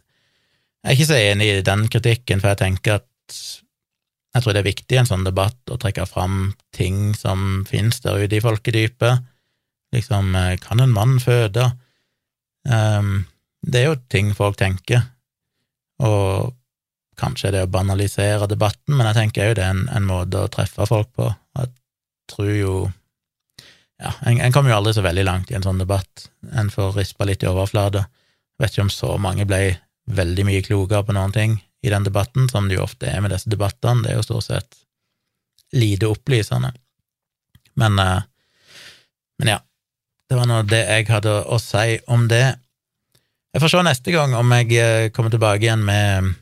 Jeg er ikke så enig i den kritikken, for jeg tenker at jeg tror det er viktig i en sånn debatt å trekke fram ting som finnes der ute i folkedypet. Liksom, eh, kan en mann føde? Um, det er jo ting folk tenker, og Kanskje det å banalisere debatten, men jeg tenker òg det er en, en, måte å treffe folk på. Jeg tror jo Ja, en, en kommer jo aldri så veldig langt i en sånn debatt. En får rispa litt i overflata. Vet ikke om så mange ble veldig mye klokere på noen ting i den debatten, som det jo ofte er med disse debattene. Det er jo stort sett lite opplysende. Men, eh, men ja, det var nå det jeg hadde å si om det. Jeg får se neste gang om jeg eh, kommer tilbake igjen med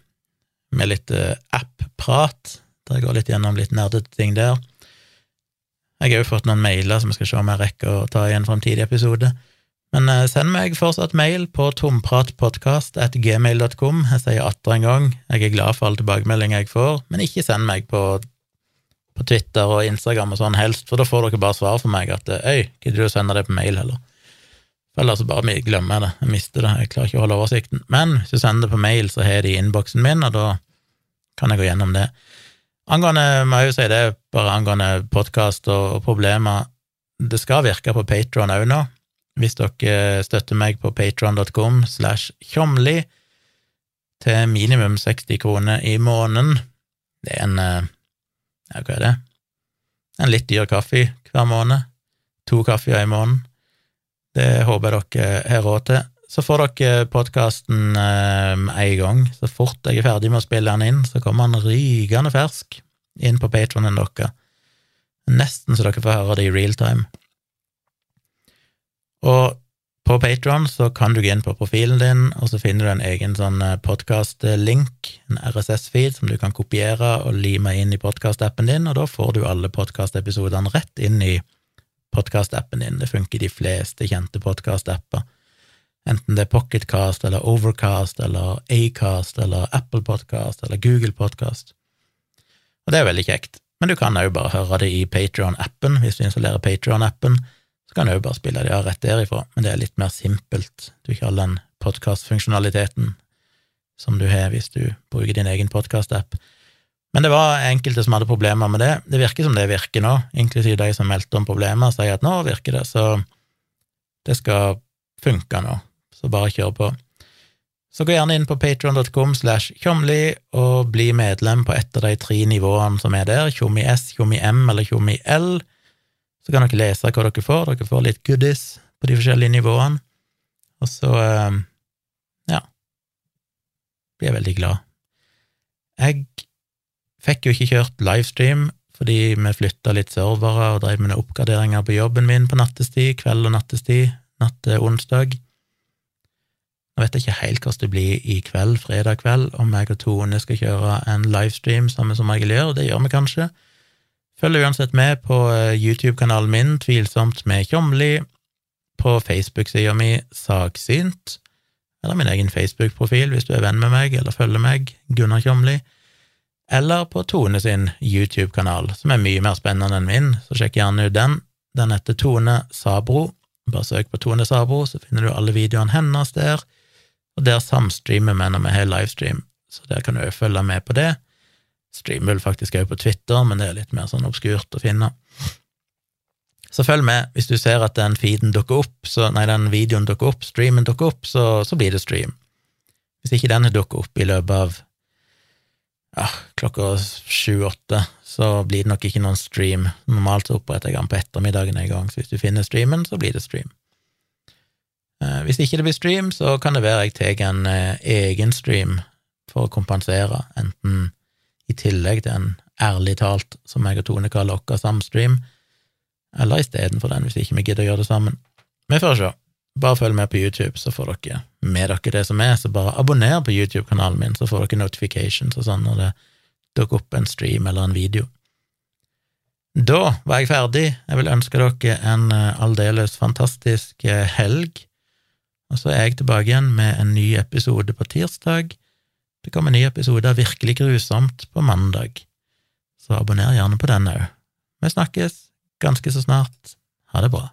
med litt uh, app-prat, der jeg går litt gjennom litt nerdete ting der. Jeg har jo fått noen mailer som jeg skal se om jeg rekker å ta i en fremtidig episode. Men uh, send meg fortsatt mail på tompratpodkast.gmail.com. Jeg sier atter en gang, jeg er glad for alle tilbakemeldinger jeg får, men ikke send meg på, på Twitter og Instagram og sånn helst, for da får dere bare svar for meg at øy, gidder du å sende det på mail heller? Eller så bare glemmer jeg det, jeg mister det, jeg klarer ikke å holde oversikten. Men hvis du sender det på mail, så har jeg det i innboksen min, og da kan jeg gå gjennom det. Angående, må jeg jo si det, bare angående podkast og, problemer, det skal virke på Patron òg nå. Hvis dere støtter meg på patron.com slash tjomli til minimum 60 kroner i måneden. Det er en eh, Ja, hva er det? En litt dyr kaffe hver måned. To kaffer i måneden. Det håper jeg dere har råd til. Så får dere podkasten eh, en gang. Så fort jeg er ferdig med å spille den inn, så kommer den rykende fersk inn på patronen deres. Nesten så dere får høre det i real time. Og på Patron så kan du gå inn på profilen din, og så finner du en egen sånn eh, podkast-link, en RSS-feed, som du kan kopiere og lime inn i podkast-appen din, og da får du alle podkast-episodene rett inn i podkast-appen din. Det funker i de fleste kjente podkast-apper. Enten det er Pocketcast eller Overcast eller Acast eller Apple Podcast eller Google Podcast. Og det er veldig kjekt. Men du kan òg bare høre det i Patron-appen Hvis du installerer Patrion-appen, så kan du òg bare spille det rett derifra, men det er litt mer simpelt. Du har ikke all den podkastfunksjonaliteten som du har hvis du bruker din egen podkast-app. Men det var enkelte som hadde problemer med det. Det virker som det virker nå, inklusiv de som meldte om problemer, sier at nå virker det, så det skal funke nå. Så bare kjør på. Så gå gjerne inn på patron.com slash tjomli og bli medlem på ett av de tre nivåene som er der, tjommi S, tjommi M eller tjommi L. Så kan dere lese hva dere får. Dere får litt goodies på de forskjellige nivåene. Og så, eh, ja, blir jeg veldig glad. Jeg fikk jo ikke kjørt livestream fordi vi flytta litt servere og drev med noen oppgraderinger på jobben min på nattestid, kveld og nattestid, natt til onsdag. Nå vet jeg ikke helt hvordan det blir i kveld, fredag kveld, om jeg og Tone skal kjøre en livestream sammen som regel gjør, det gjør vi kanskje. Følg uansett med på eh, YouTube-kanalen min, Tvilsomt med Tjomli, på Facebook-sida mi Saksynt, eller min egen Facebook-profil hvis du er venn med meg eller følger meg, Gunnar Tjomli eller på Tone sin YouTube-kanal, som er mye mer spennende enn min, så sjekk gjerne ut den. Den heter Tone Sabro. Bare søk på Tone Sabro, så finner du alle videoene hennes der, og der samstreamer vi når vi har livestream, så der kan du følge med på det. Streamer vel faktisk òg på Twitter, men det er litt mer sånn obskurt å finne. Så følg med. Hvis du ser at den feeden dukker opp, så, nei, den videoen dukker opp, streamen dukker opp, så, så blir det stream. Hvis ikke den dukker opp i løpet av ja, klokka sju-åtte, så blir det nok ikke noen stream. Normalt oppretter jeg den på ettermiddagen en gang, så hvis du finner streamen, så blir det stream. Eh, hvis ikke det blir stream, så kan det være jeg tar en eh, egen stream for å kompensere, enten i tillegg til en ærlig talt, som jeg og Tone kaller vår samstream, eller istedenfor den, hvis ikke vi gidder å gjøre det sammen. Vi får se. Bare følg med på YouTube, så får dere med dere det som er. Så bare abonner på YouTube-kanalen min, så får dere notifications og sånn når det dukker opp en stream eller en video. Da var jeg ferdig. Jeg vil ønske dere en eh, aldeles fantastisk eh, helg. Og så er jeg tilbake igjen med en ny episode på tirsdag. Det kommer en ny episode av Virkelig grusomt på mandag, så abonner gjerne på den òg. Vi snakkes ganske så snart. Ha det bra.